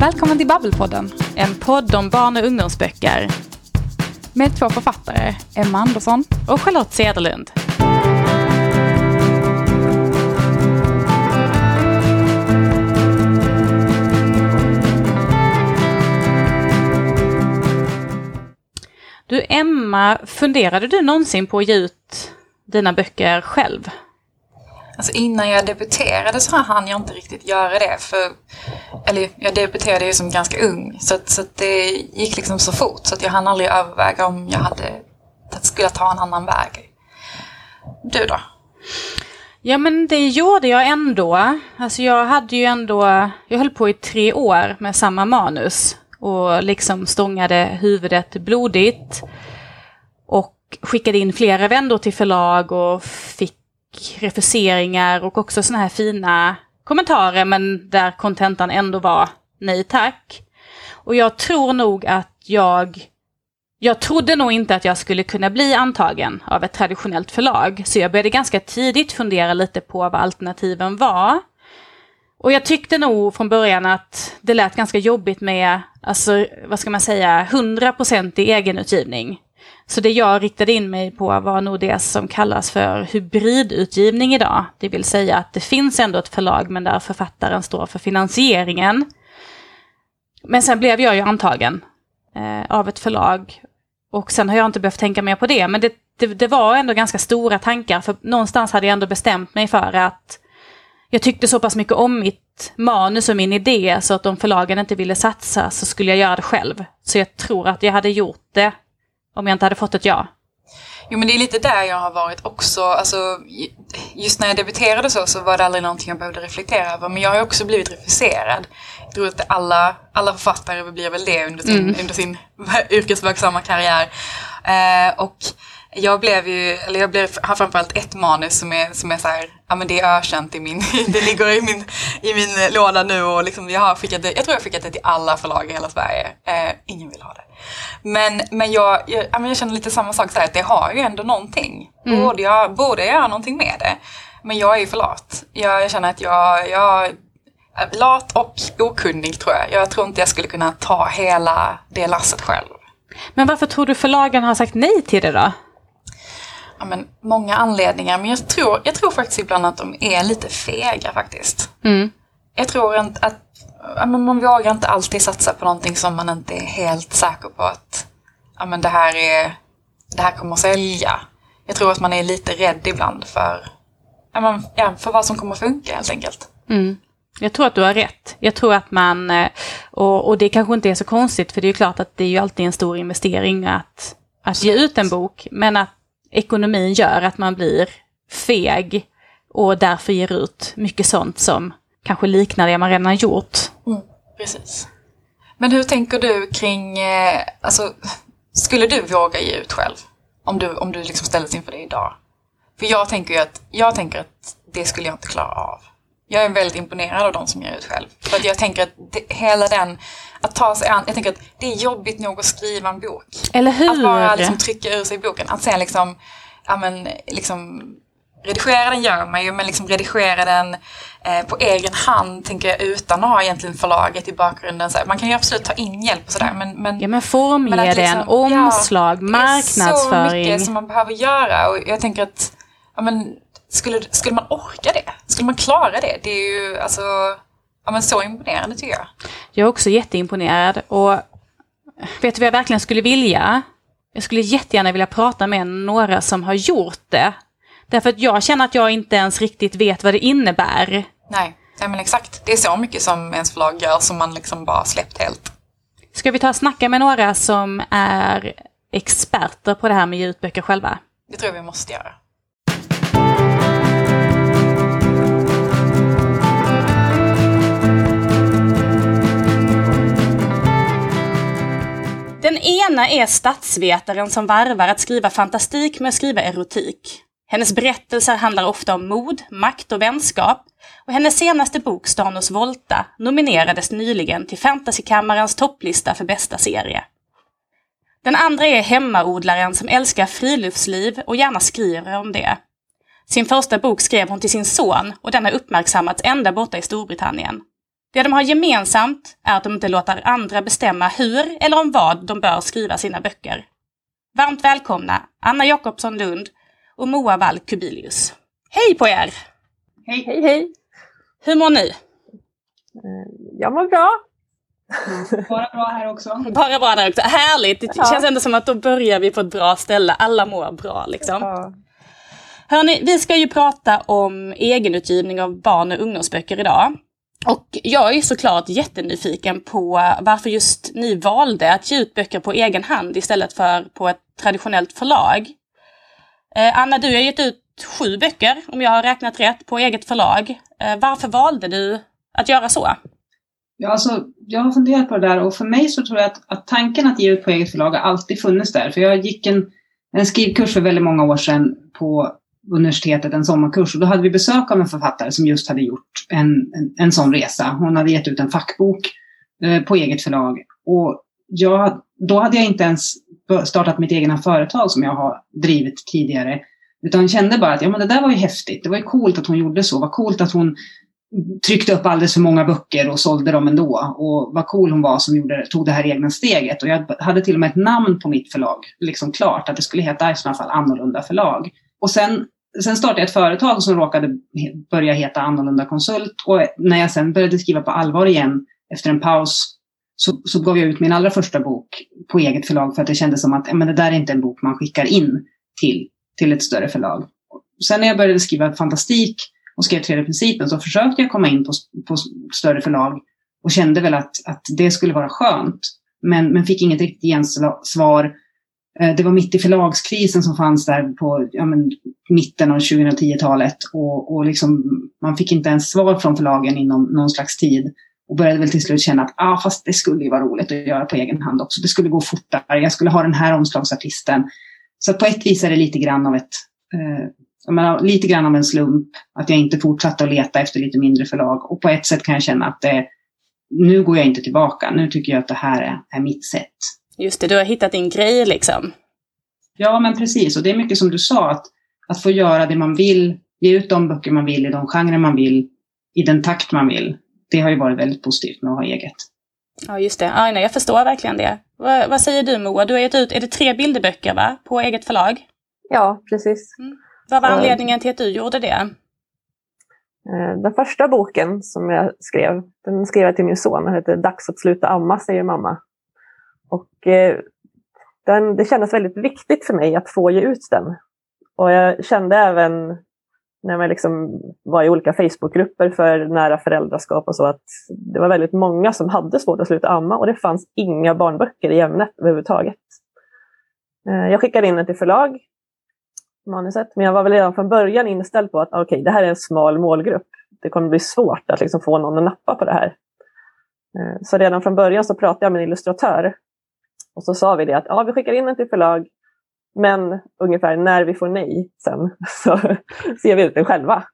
Välkommen till Babbelpodden, en podd om barn och ungdomsböcker. Med två författare, Emma Andersson och Charlotte Cederlund. Du Emma, funderade du någonsin på att ge ut dina böcker själv? Alltså innan jag debuterade så hann jag inte riktigt göra det. För, eller jag debuterade ju som ganska ung. Så, så det gick liksom så fort. Så att jag hann aldrig överväga om jag hade, skulle ta en annan väg. Du då? Ja men det gjorde jag ändå. Alltså jag hade ju ändå, jag höll på i tre år med samma manus. Och liksom stångade huvudet blodigt. Och skickade in flera vändor till förlag och fick refuseringar och också sådana här fina kommentarer men där kontentan ändå var nej tack. Och jag tror nog att jag jag trodde nog inte att jag skulle kunna bli antagen av ett traditionellt förlag, så jag började ganska tidigt fundera lite på vad alternativen var. Och jag tyckte nog från början att det lät ganska jobbigt med, alltså vad ska man säga, 100% i egenutgivning. Så det jag riktade in mig på var nog det som kallas för hybridutgivning idag. Det vill säga att det finns ändå ett förlag men där författaren står för finansieringen. Men sen blev jag ju antagen eh, av ett förlag. Och sen har jag inte behövt tänka mer på det. Men det, det, det, var ändå ganska stora tankar. För någonstans hade jag ändå bestämt mig för att jag tyckte så pass mycket om mitt manus och min idé så att om förlagen inte ville satsa så skulle jag göra det själv. Så jag tror att jag hade gjort det om jag inte hade fått ett ja. Jo men det är lite där jag har varit också. Alltså, just när jag debuterade så, så var det aldrig någonting jag behövde reflektera över. Men jag har också blivit refuserad. Jag tror att alla, alla författare blir väl det under sin, mm. under sin yrkesverksamma karriär. Eh, och jag blev ju, eller jag blev, har framförallt ett manus som är, som är så här, ja men det är ökänt i min, det ligger i min, i min låda nu och liksom jag har skickat det, jag tror jag skickat det till alla förlag i hela Sverige. Eh, ingen vill ha det. Men, men jag, jag, jag känner lite samma sak så här, att det har ju ändå någonting. Mm. Borde, jag, borde jag göra någonting med det? Men jag är ju för lat. Jag, jag känner att jag, jag är lat och okunnig tror jag. Jag tror inte jag skulle kunna ta hela det lasset själv. Men varför tror du förlagen har sagt nej till det då? ja, men, många anledningar. Men jag tror, jag tror faktiskt ibland att de är lite fega faktiskt. Mm. Jag tror inte att ja, men man vågar inte alltid satsa på någonting som man inte är helt säker på att ja, men det, här är, det här kommer att sälja. Jag tror att man är lite rädd ibland för, ja, men, ja, för vad som kommer att funka helt enkelt. Mm. Jag tror att du har rätt. Jag tror att man, eh, och, och det kanske inte är så konstigt för det är ju klart att det är ju alltid en stor investering att, att ge ut en bok. Men att ekonomin gör att man blir feg och därför ger ut mycket sånt som kanske liknar det man redan gjort. Mm, precis. Men hur tänker du kring, eh, alltså, skulle du våga ge ut själv? Om du, om du liksom ställdes inför det idag? För jag tänker ju att, jag tänker att det skulle jag inte klara av. Jag är väldigt imponerad av de som ger ut själv. För att jag tänker att det, hela den, att ta sig an, jag tänker att det är jobbigt nog att skriva en bok. Eller hur? Att bara liksom trycka ur sig boken. Att sen liksom, ja men liksom redigera den gör man ju, men liksom redigera den eh, på egen hand, tänker jag, utan att ha egentligen förlaget i bakgrunden. Så man kan ju absolut ta in hjälp och sådär. Men, men, ja, men formge men liksom, den, omslag, ja, marknadsföring. Det är så mycket som man behöver göra och jag tänker att, ja men, skulle, skulle man orka det? Skulle man klara det? Det är ju alltså, ja men så imponerande tycker jag. Jag är också jätteimponerad och vet du vad jag verkligen skulle vilja? Jag skulle jättegärna vilja prata med några som har gjort det Därför att jag känner att jag inte ens riktigt vet vad det innebär. Nej, nej men exakt. Det är så mycket som ens förlag gör som man liksom bara släppt helt. Ska vi ta och snacka med några som är experter på det här med ljudböcker själva? Det tror jag vi måste göra. Den ena är statsvetaren som varvar att skriva fantastik med att skriva erotik. Hennes berättelser handlar ofta om mod, makt och vänskap och hennes senaste bok Stanos Volta nominerades nyligen till Fantasykammarens topplista för bästa serie. Den andra är hemmaodlaren som älskar friluftsliv och gärna skriver om det. Sin första bok skrev hon till sin son och den har uppmärksammats ända borta i Storbritannien. Det de har gemensamt är att de inte låter andra bestämma hur eller om vad de bör skriva sina böcker. Varmt välkomna Anna Jakobsson Lund och Moa Wall Kubilius. Hej på er! Hej, hej, hej! Hur mår ni? Eh, jag mår bra. Bara bra här också. Bara bra där också. Härligt! Det ja. känns ändå som att då börjar vi på ett bra ställe. Alla mår bra liksom. Ja. Hörni, vi ska ju prata om egenutgivning av barn och ungdomsböcker idag. Och jag är såklart jättenyfiken på varför just ni valde att ge ut böcker på egen hand istället för på ett traditionellt förlag. Eh, Anna, du har gett ut sju böcker, om jag har räknat rätt, på eget förlag. Eh, varför valde du att göra så? Ja, alltså, jag har funderat på det där och för mig så tror jag att, att tanken att ge ut på eget förlag har alltid funnits där. För jag gick en, en skrivkurs för väldigt många år sedan på universitetet, en sommarkurs. Och då hade vi besök av en författare som just hade gjort en, en, en sån resa. Hon hade gett ut en fackbok eh, på eget förlag. Och jag, då hade jag inte ens startat mitt egna företag som jag har drivit tidigare. Utan kände bara att ja, men det där var ju häftigt. Det var ju coolt att hon gjorde så. Vad coolt att hon tryckte upp alldeles för många böcker och sålde dem ändå. Och vad cool hon var som gjorde, tog det här egna steget. Och jag hade till och med ett namn på mitt förlag, liksom klart, att det skulle heta i sådana fall Annorlunda förlag. Och sen, sen startade jag ett företag som råkade börja heta Annorlunda konsult. Och när jag sen började skriva på allvar igen efter en paus så, så gav jag ut min allra första bok på eget förlag för att det kändes som att men det där är inte en bok man skickar in till, till ett större förlag. Sen när jag började skriva fantastik och skrev tredje principen så försökte jag komma in på, på större förlag och kände väl att, att det skulle vara skönt. Men, men fick inget riktigt gensvar. Eh, det var mitt i förlagskrisen som fanns där på ja, men, mitten av 2010-talet och, och liksom, man fick inte ens svar från förlagen inom någon slags tid. Och började väl till slut känna att ah, fast det skulle ju vara roligt att göra på egen hand också. Det skulle gå fortare. Jag skulle ha den här omslagsartisten. Så på ett vis är det lite grann av ett eh, jag menar, lite grann av en slump att jag inte fortsatte att leta efter lite mindre förlag. Och på ett sätt kan jag känna att det, nu går jag inte tillbaka. Nu tycker jag att det här är, är mitt sätt. Just det, du har hittat din grej liksom. Ja, men precis. Och det är mycket som du sa, att, att få göra det man vill, ge ut de böcker man vill i de genrer man vill, i den takt man vill. Det har ju varit väldigt positivt med att ha eget. Ja, just det. Ja, nej, jag förstår verkligen det. Vad, vad säger du Moa? Du har gett ut, är det tre bilderböcker va? På eget förlag? Ja, precis. Mm. Vad var anledningen till att du gjorde det? Eh, den första boken som jag skrev, den skrev jag till min son. Den heter Dags att sluta amma, säger mamma. Och eh, den, det kändes väldigt viktigt för mig att få ge ut den. Och jag kände även när man liksom var i olika Facebookgrupper för nära föräldraskap och så att det var väldigt många som hade svårt att sluta amma och det fanns inga barnböcker i ämnet överhuvudtaget. Eh, jag skickade in den till förlag manuset. Men jag var väl redan från början inställd på att okay, det här är en smal målgrupp. Det kommer bli svårt att liksom få någon att nappa på det här. Eh, så redan från början så pratade jag med en illustratör. Och så sa vi det att ja, vi skickar in den till förlag. Men ungefär när vi får nej sen så ser vi ut den själva.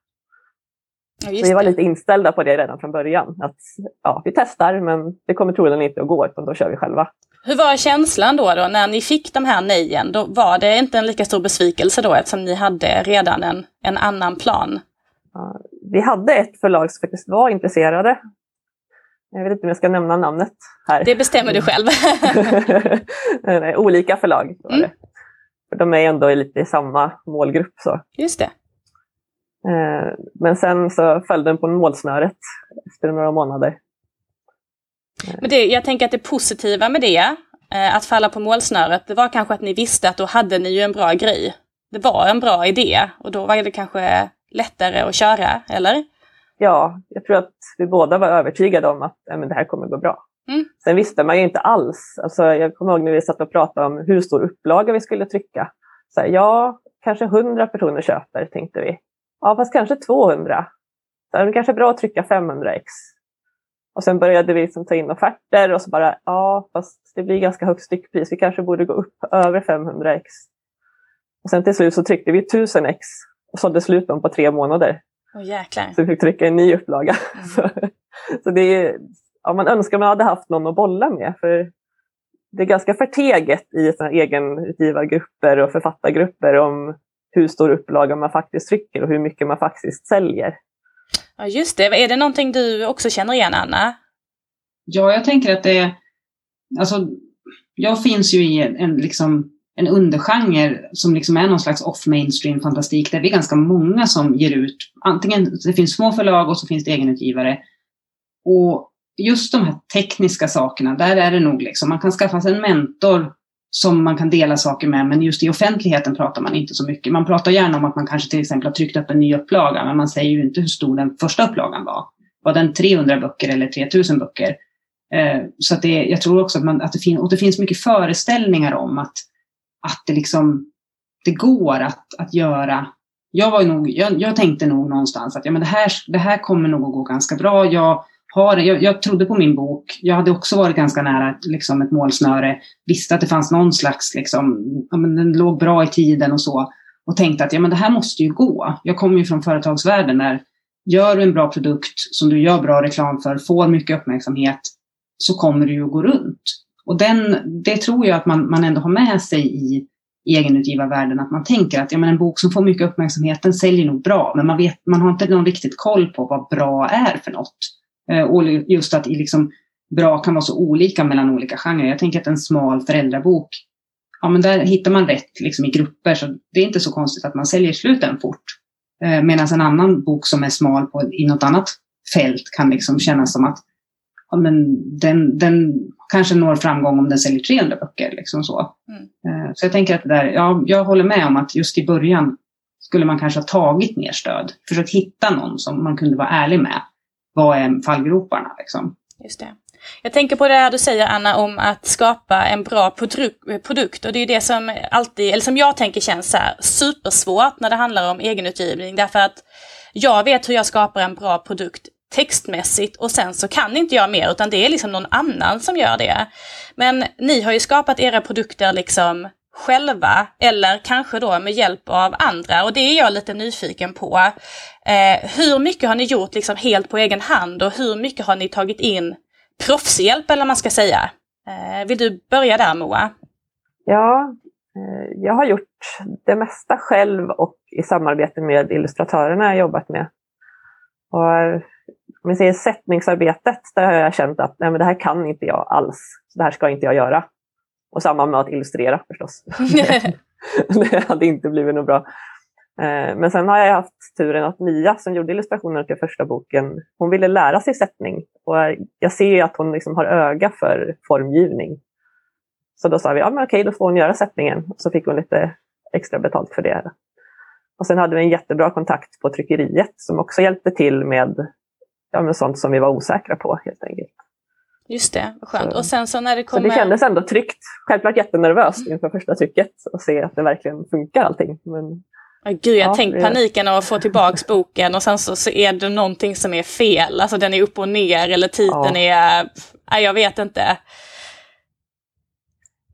Ja, så vi var lite inställda på det redan från början. Att ja, vi testar men det kommer troligen inte att gå utan då kör vi själva. Hur var känslan då, då när ni fick de här nejen? Då var det inte en lika stor besvikelse då eftersom ni hade redan en, en annan plan? Ja, vi hade ett förlag som faktiskt var intresserade. Jag vet inte om jag ska nämna namnet här. Det bestämmer du själv. Olika förlag var mm. det. För de är ändå lite i samma målgrupp. Så. Just det. Eh, men sen så föll den på målsnöret efter några månader. Men det, jag tänker att det positiva med det, eh, att falla på målsnöret, det var kanske att ni visste att då hade ni ju en bra grej. Det var en bra idé och då var det kanske lättare att köra, eller? Ja, jag tror att vi båda var övertygade om att äh, men det här kommer gå bra. Mm. Sen visste man ju inte alls. Alltså, jag kommer ihåg när vi satt och pratade om hur stor upplaga vi skulle trycka. Så här, ja, kanske 100 personer köper, tänkte vi. Ja, fast kanske 200. Så det är kanske bra att trycka 500 ex. Och sen började vi liksom ta in offerter och så bara, ja fast det blir ganska högt styckpris, vi kanske borde gå upp över 500 ex. Och sen till slut så tryckte vi 1000 ex och sålde slut dem på tre månader. Oh, jäklar. Så vi fick trycka en ny upplaga. Mm. så, så det är, ja, man önskar man hade haft någon att bolla med. För det är ganska förteget i egenutgivargrupper och författargrupper om hur stor upplaga man faktiskt trycker och hur mycket man faktiskt säljer. Ja, just det. Är det någonting du också känner igen, Anna? Ja, jag tänker att det är... Alltså, jag finns ju i en, en, liksom, en undergenre som liksom är någon slags off-mainstream fantastik där vi är ganska många som ger ut, antingen det finns små förlag och så finns det egenutgivare. Och just de här tekniska sakerna, där är det nog liksom, man kan skaffa sig en mentor som man kan dela saker med, men just i offentligheten pratar man inte så mycket. Man pratar gärna om att man kanske till exempel har tryckt upp en ny upplaga, men man säger ju inte hur stor den första upplagan var. Var den 300 böcker eller 3000 böcker? Eh, så att det, jag tror också att, man, att det, fin, och det finns mycket föreställningar om att, att det liksom det går att, att göra. Jag, var nog, jag, jag tänkte nog någonstans att ja, men det, här, det här kommer nog att gå ganska bra. Jag, har, jag, jag trodde på min bok. Jag hade också varit ganska nära liksom, ett målsnöre. Visste att det fanns någon slags, liksom, ja, men den låg bra i tiden och så. Och tänkte att ja, men det här måste ju gå. Jag kommer ju från företagsvärlden där gör du en bra produkt som du gör bra reklam för, får mycket uppmärksamhet, så kommer det ju att gå runt. Och den, det tror jag att man, man ändå har med sig i egenutgivarvärlden, att man tänker att ja, men en bok som får mycket uppmärksamhet, den säljer nog bra, men man, vet, man har inte någon riktigt koll på vad bra är för något. Eh, och just att liksom, bra kan vara så olika mellan olika genrer. Jag tänker att en smal föräldrabok, ja men där hittar man rätt liksom, i grupper, så det är inte så konstigt att man säljer slut den fort. Eh, Medan en annan bok som är smal på, i något annat fält kan liksom kännas som att ja, men den, den kanske når framgång om den säljer 300 böcker. Liksom så. Mm. Eh, så jag tänker att det där, ja, jag håller med om att just i början skulle man kanske ha tagit mer stöd. Försökt hitta någon som man kunde vara ärlig med. Vad är fallgroparna? Liksom? Just det. Jag tänker på det här du säger Anna om att skapa en bra produkt och det är det som alltid, eller som jag tänker känns så här supersvårt när det handlar om egenutgivning därför att jag vet hur jag skapar en bra produkt textmässigt och sen så kan inte jag mer utan det är liksom någon annan som gör det. Men ni har ju skapat era produkter liksom själva eller kanske då med hjälp av andra och det är jag lite nyfiken på. Eh, hur mycket har ni gjort liksom helt på egen hand och hur mycket har ni tagit in proffshjälp eller vad man ska säga? Eh, vill du börja där Moa? Ja, eh, jag har gjort det mesta själv och i samarbete med illustratörerna jag jobbat med. Och eh, om vi säger sättningsarbetet, där har jag känt att nej, men det här kan inte jag alls. det här ska inte jag göra. Och samma med att illustrera förstås. det hade inte blivit något bra. Eh, men sen har jag haft turen att Mia som gjorde illustrationerna till första boken, hon ville lära sig sättning. Och jag ser att hon liksom har öga för formgivning. Så då sa vi, ja men okej, då får hon göra sättningen. Så fick hon lite extra betalt för det. Och sen hade vi en jättebra kontakt på tryckeriet som också hjälpte till med, ja, med sånt som vi var osäkra på helt enkelt. Just det, vad skönt. Så, och sen så när det kommer... Så det kändes ändå tryggt. Självklart jättenervöst inför första trycket och se att det verkligen funkar allting. Men Gud, jag ja, tänkt paniken av att få tillbaks boken och sen så, så är det någonting som är fel. Alltså den är upp och ner eller titeln ja. är... Nej, jag vet inte.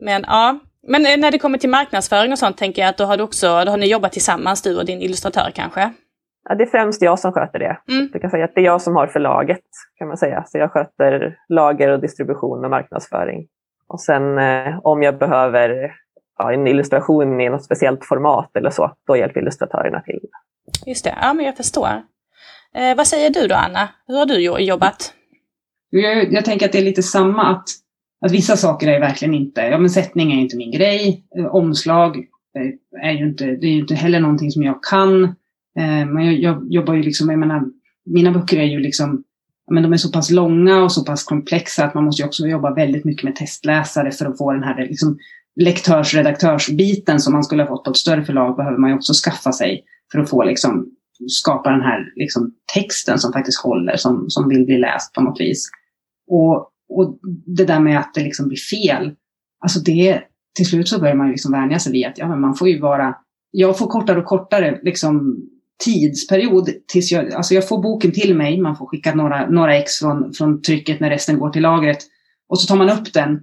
Men ja, men när det kommer till marknadsföring och sånt tänker jag att då har, du också, då har ni jobbat tillsammans, du och din illustratör kanske? Ja, det är främst jag som sköter det. Mm. Du kan säga att det är jag som har förlaget, kan man säga. Så jag sköter lager och distribution och marknadsföring. Och sen eh, om jag behöver ja, en illustration i något speciellt format eller så, då hjälper illustratörerna till. Just det, ja men jag förstår. Eh, vad säger du då Anna? Hur har du jobbat? Jag, jag tänker att det är lite samma, att, att vissa saker är verkligen inte, ja men sättning är inte min grej, eh, omslag eh, är ju inte, det är ju inte heller någonting som jag kan. Eh, men jag, jag, jobbar ju liksom, jag menar, mina böcker är ju liksom, men de är så pass långa och så pass komplexa att man måste ju också jobba väldigt mycket med testläsare för att få den här liksom, lektörs-redaktörsbiten som man skulle ha fått på ett större förlag behöver man ju också skaffa sig för att få liksom, skapa den här liksom, texten som faktiskt håller, som, som vill bli läst på något vis. Och, och det där med att det liksom blir fel, alltså det, till slut så börjar man ju liksom vänja sig vid att ja, men man får ju vara, jag får kortare och kortare liksom, tidsperiod tills jag, alltså jag får boken till mig, man får skicka några, några ex från, från trycket när resten går till lagret. Och så tar man upp den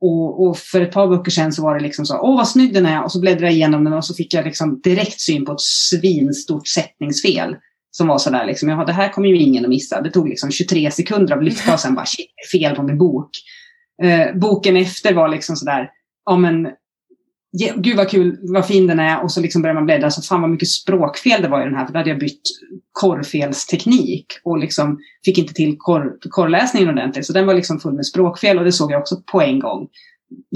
och, och, för ett par böcker sedan så var det liksom så, åh vad snygg den är, och så bläddrade jag igenom den och så fick jag liksom direkt syn på ett svinstort sättningsfel. Som var sådär liksom, det här kommer ju ingen att missa. Det tog liksom 23 sekunder av lyfta och sen bara, shit, fel på min bok. Eh, boken efter var liksom sådär, ja men gud vad kul, vad fin den är. Och så liksom börjar man bläddra, så fan vad mycket språkfel det var i den här. För då hade jag bytt korrfelsteknik och liksom fick inte till korr, korrläsningen ordentligt. Så den var liksom full med språkfel och det såg jag också på en gång.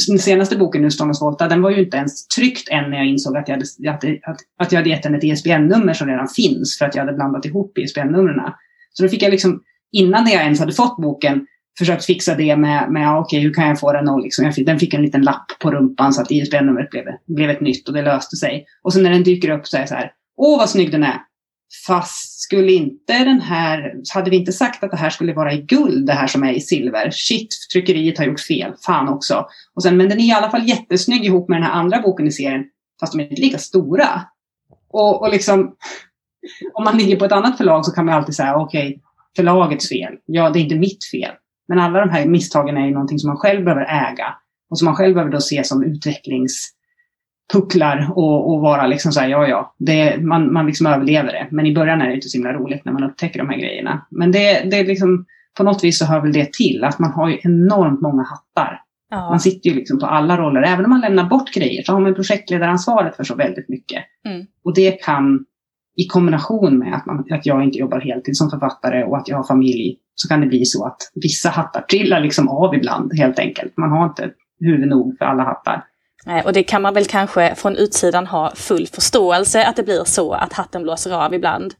Den senaste boken nu, Stångens Volta, den var ju inte ens tryckt än när jag insåg att jag hade, att, att, att jag hade gett den ett ISBN-nummer som redan finns för att jag hade blandat ihop ISBN-numren. Så då fick jag liksom, innan jag ens hade fått boken, försökt fixa det med, med okej, okay, hur kan jag få den att liksom, jag fick, den fick en liten lapp på rumpan så att ISBN-numret blev, blev ett nytt och det löste sig. Och sen när den dyker upp så är det så här, åh vad snygg den är. Fast skulle inte den här, hade vi inte sagt att det här skulle vara i guld, det här som är i silver? Shit, tryckeriet har gjort fel, fan också. Och sen, men den är i alla fall jättesnygg ihop med den här andra boken i serien, fast de är inte lika stora. Och, och liksom, om man ligger på ett annat förlag så kan man alltid säga, okej, okay, förlagets fel. Ja, det är inte mitt fel. Men alla de här misstagen är ju någonting som man själv behöver äga och som man själv behöver då se som utvecklingspucklar och, och vara liksom så här, ja ja, det, man, man liksom överlever det. Men i början är det inte så himla roligt när man upptäcker de här grejerna. Men det, det är liksom, på något vis så hör väl det till att man har ju enormt många hattar. Ja. Man sitter ju liksom på alla roller. Även om man lämnar bort grejer så har man projektledaransvaret för så väldigt mycket. Mm. Och det kan i kombination med att, man, att jag inte jobbar heltid som författare och att jag har familj så kan det bli så att vissa hattar trillar liksom av ibland helt enkelt. Man har inte huvud nog för alla hattar. Och det kan man väl kanske från utsidan ha full förståelse att det blir så att hatten blåser av ibland.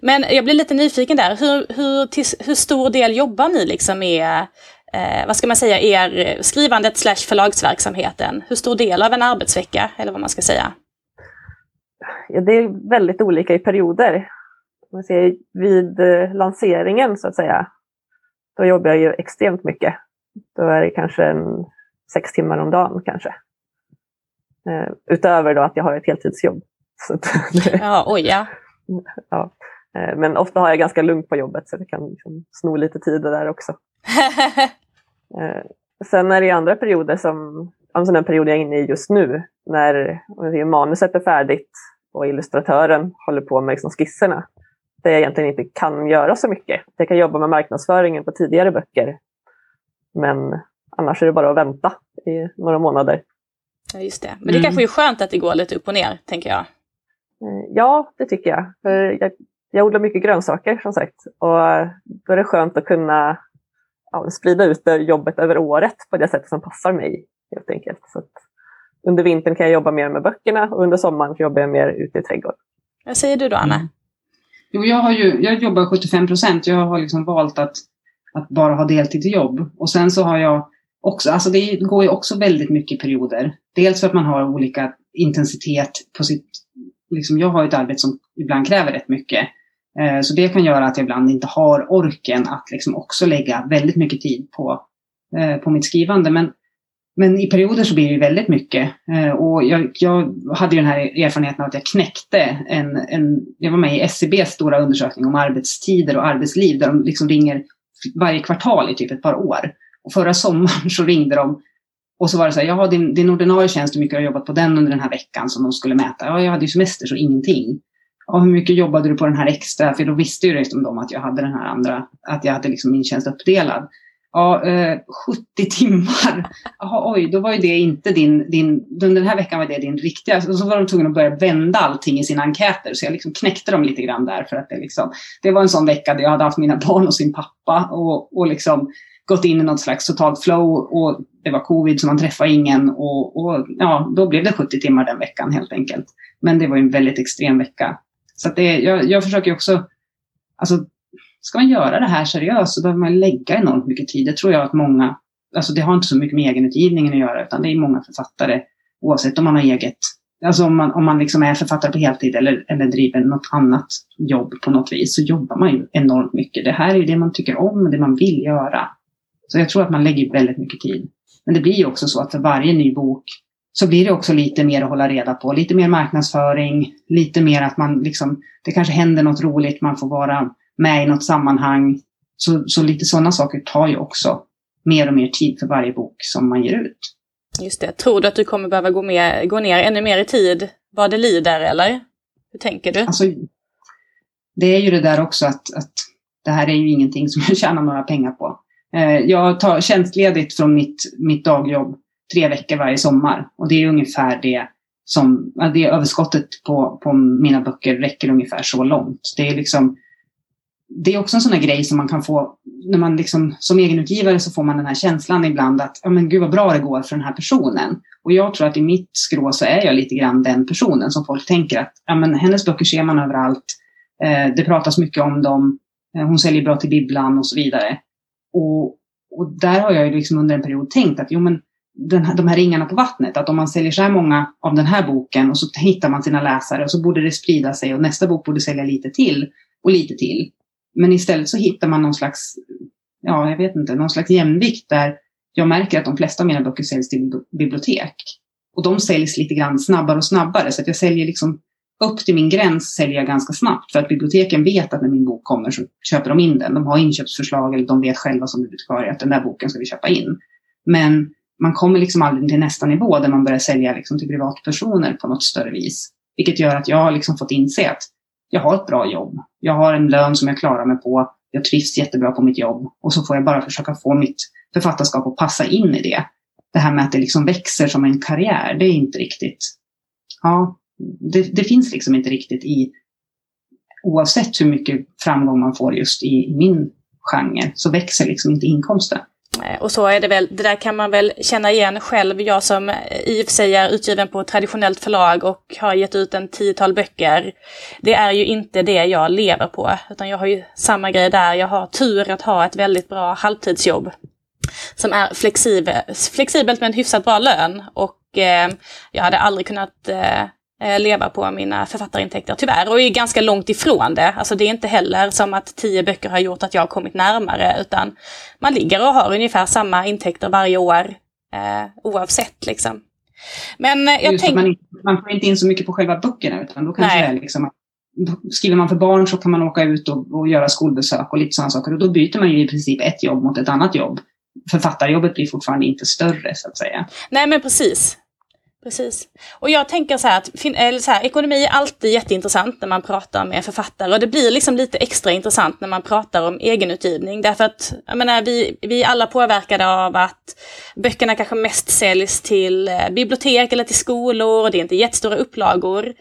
Men jag blir lite nyfiken där, hur, hur, till, hur stor del jobbar ni liksom med, eh, vad ska man säga, er skrivandet slash förlagsverksamheten? Hur stor del av en arbetsvecka, eller vad man ska säga? Ja, det är väldigt olika i perioder. Man ser, vid eh, lanseringen så att säga, då jobbar jag ju extremt mycket. Då är det kanske en sex timmar om dagen kanske. Eh, utöver då att jag har ett heltidsjobb. ja, oj ja. ja. Eh, men ofta har jag ganska lugnt på jobbet så det kan liksom sno lite tid där också. eh, sen är det andra perioder som, en sån period jag är inne i just nu, när manuset är färdigt och illustratören håller på med liksom skisserna. Där jag egentligen inte kan göra så mycket. Jag kan jobba med marknadsföringen på tidigare böcker. Men annars är det bara att vänta i några månader. Ja, just det. Men det mm. kanske är skönt att det går lite upp och ner, tänker jag. Eh, ja, det tycker jag. För jag, jag odlar mycket grönsaker som sagt. Och då är det skönt att kunna ja, sprida ut det jobbet över året på det sätt som passar mig. helt enkelt. Så under vintern kan jag jobba mer med böckerna och under sommaren jobbar jag mer ute i trädgården. Vad säger du då, Anna? Jo, jag, har ju, jag jobbar 75 procent. Jag har liksom valt att, att bara ha deltidsjobb. Och sen så har jag också, alltså det går ju också väldigt mycket perioder. Dels för att man har olika intensitet på sitt, liksom jag har ett arbete som ibland kräver rätt mycket. Eh, så det kan göra att jag ibland inte har orken att liksom också lägga väldigt mycket tid på, eh, på mitt skrivande. Men men i perioder så blir det väldigt mycket. Eh, och jag, jag hade ju den här erfarenheten av att jag knäckte en, en... Jag var med i SCBs stora undersökning om arbetstider och arbetsliv där de liksom ringer varje kvartal i typ ett par år. Och förra sommaren så ringde de och så var det så här, ja din, din ordinarie tjänst, hur mycket har du jobbat på den under den här veckan som de skulle mäta? Ja, jag hade ju semester så ingenting. Ja, hur mycket jobbade du på den här extra? För då visste ju liksom de att jag hade den här andra, att jag hade liksom min tjänst uppdelad. Ja, eh, 70 timmar. Aha, oj, då var ju det inte din, din, den här veckan var det din riktiga. Och så var de tvungna att börja vända allting i sina enkäter. Så jag liksom knäckte dem lite grann där. För att det, liksom, det var en sån vecka där jag hade haft mina barn och sin pappa. Och, och liksom gått in i något slags totalt flow. Och det var covid så man träffade ingen. Och, och ja, då blev det 70 timmar den veckan helt enkelt. Men det var ju en väldigt extrem vecka. Så att det, jag, jag försöker också, alltså ska man göra det här seriöst så behöver man lägga enormt mycket tid. Det tror jag att många, alltså det har inte så mycket med egenutgivningen att göra, utan det är många författare, oavsett om man har eget, alltså om man, om man liksom är författare på heltid eller, eller driver något annat jobb på något vis, så jobbar man ju enormt mycket. Det här är ju det man tycker om, det man vill göra. Så jag tror att man lägger väldigt mycket tid. Men det blir ju också så att för varje ny bok så blir det också lite mer att hålla reda på. Lite mer marknadsföring, lite mer att man liksom, det kanske händer något roligt, man får vara med i något sammanhang. Så, så lite sådana saker tar ju också mer och mer tid för varje bok som man ger ut. Just det. Tror du att du kommer behöva gå, med, gå ner ännu mer i tid vad det lider, eller? Hur tänker du? Alltså, det är ju det där också att, att det här är ju ingenting som jag tjänar några pengar på. Eh, jag tar tjänstledigt från mitt, mitt dagjobb tre veckor varje sommar. Och det är ungefär det som, det överskottet på, på mina böcker räcker ungefär så långt. Det är liksom, det är också en sån här grej som man kan få, när man liksom, som egenutgivare så får man den här känslan ibland att, ja men gud vad bra det går för den här personen. Och jag tror att i mitt skrå så är jag lite grann den personen som folk tänker att, ja men hennes böcker ser man överallt, eh, det pratas mycket om dem, eh, hon säljer bra till bibblan och så vidare. Och, och där har jag ju liksom under en period tänkt att, jo men den här, de här ringarna på vattnet, att om man säljer så här många av den här boken och så hittar man sina läsare och så borde det sprida sig och nästa bok borde sälja lite till och lite till. Men istället så hittar man någon slags, ja jag vet inte, någon slags jämvikt där jag märker att de flesta av mina böcker säljs till bibliotek. Och de säljs lite grann snabbare och snabbare så att jag säljer liksom upp till min gräns säljer jag ganska snabbt för att biblioteken vet att när min bok kommer så köper de in den. De har inköpsförslag eller de vet själva som bibliotekarie att den där boken ska vi köpa in. Men man kommer liksom aldrig till nästa nivå där man börjar sälja liksom till privatpersoner på något större vis. Vilket gör att jag har liksom fått inse att jag har ett bra jobb. Jag har en lön som jag klarar mig på. Jag trivs jättebra på mitt jobb. Och så får jag bara försöka få mitt författarskap att passa in i det. Det här med att det liksom växer som en karriär, det är inte riktigt... Ja, det, det finns liksom inte riktigt i... Oavsett hur mycket framgång man får just i, i min genre så växer liksom inte inkomsten. Eh, och så är det väl, det där kan man väl känna igen själv. Jag som eh, i och för sig är utgiven på ett traditionellt förlag och har gett ut en tiotal böcker. Det är ju inte det jag lever på, utan jag har ju samma grej där. Jag har tur att ha ett väldigt bra halvtidsjobb. Som är flexibelt, flexibelt med en hyfsat bra lön. Och eh, jag hade aldrig kunnat Eh, leva på mina författarintäkter tyvärr. Och är ganska långt ifrån det. Alltså det är inte heller som att tio böcker har gjort att jag har kommit närmare utan man ligger och har ungefär samma intäkter varje år eh, oavsett liksom. Men eh, jag tänker... Man, man, får inte in så mycket på själva böckerna utan då kanske Nej. det är liksom Skriver man för barn så kan man åka ut och, och göra skolbesök och lite sådana saker. Och då byter man ju i princip ett jobb mot ett annat jobb författarjobbet blir fortfarande inte större så att säga. Nej men precis. Precis. Och jag tänker så här att eller så här, ekonomi är alltid jätteintressant när man pratar med författare och det blir liksom lite extra intressant när man pratar om egenutgivning därför att jag menar, vi, vi är alla påverkade av att böckerna kanske mest säljs till eh, bibliotek eller till skolor och det är inte jättestora upplagor.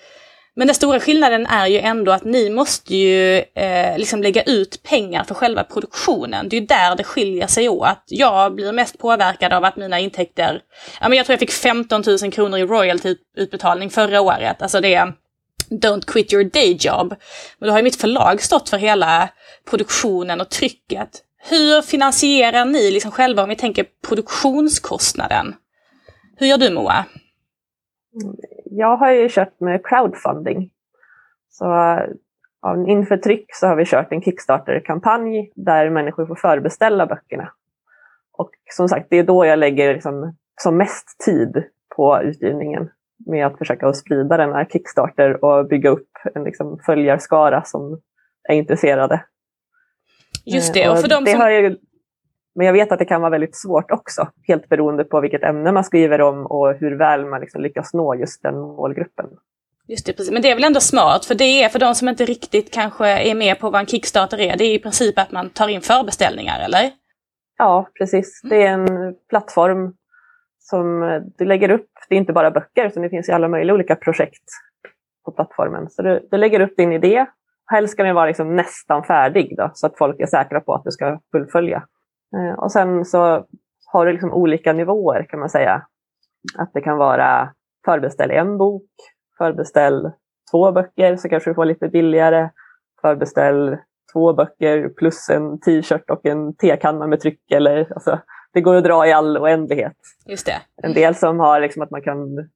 Men den stora skillnaden är ju ändå att ni måste ju eh, liksom lägga ut pengar för själva produktionen. Det är ju där det skiljer sig åt. Jag blir mest påverkad av att mina intäkter, ja men jag tror jag fick 15 000 kronor i royaltyutbetalning förra året. Alltså det är Don't quit your day job. Men då har ju mitt förlag stått för hela produktionen och trycket. Hur finansierar ni liksom själva om vi tänker produktionskostnaden? Hur gör du Moa? Mm jag har ju kört med crowdfunding. Så inför tryck så har vi kört en Kickstarter-kampanj där människor får förbeställa böckerna. Och som sagt, det är då jag lägger liksom, som mest tid på utgivningen med att försöka sprida den här Kickstarter och bygga upp en liksom, följarskara som är intresserade. Just det, och för de som... Jag, men jag vet att det kan vara väldigt svårt också, helt beroende på vilket ämne man skriver om och hur väl man liksom lyckas nå just den målgruppen. Just det, precis. Men det är väl ändå smart, för det är för de som inte riktigt kanske är med på vad en Kickstarter är, det är i princip att man tar in förbeställningar, eller? Ja, precis. Det är en plattform som du lägger upp, det är inte bara böcker, utan det finns ju alla möjliga olika projekt på plattformen. Så du, du lägger upp din idé, helst ska den vara liksom nästan färdig då, så att folk är säkra på att du ska fullfölja. Eh, och sen så har du liksom olika nivåer kan man säga. Att det kan vara förbeställ en bok, förbeställ två böcker så kanske du får lite billigare. Förbeställ två böcker plus en t-shirt och en tekanna med tryck. Eller, alltså, det går att dra i all oändlighet. Just det. En del som har liksom att man kan,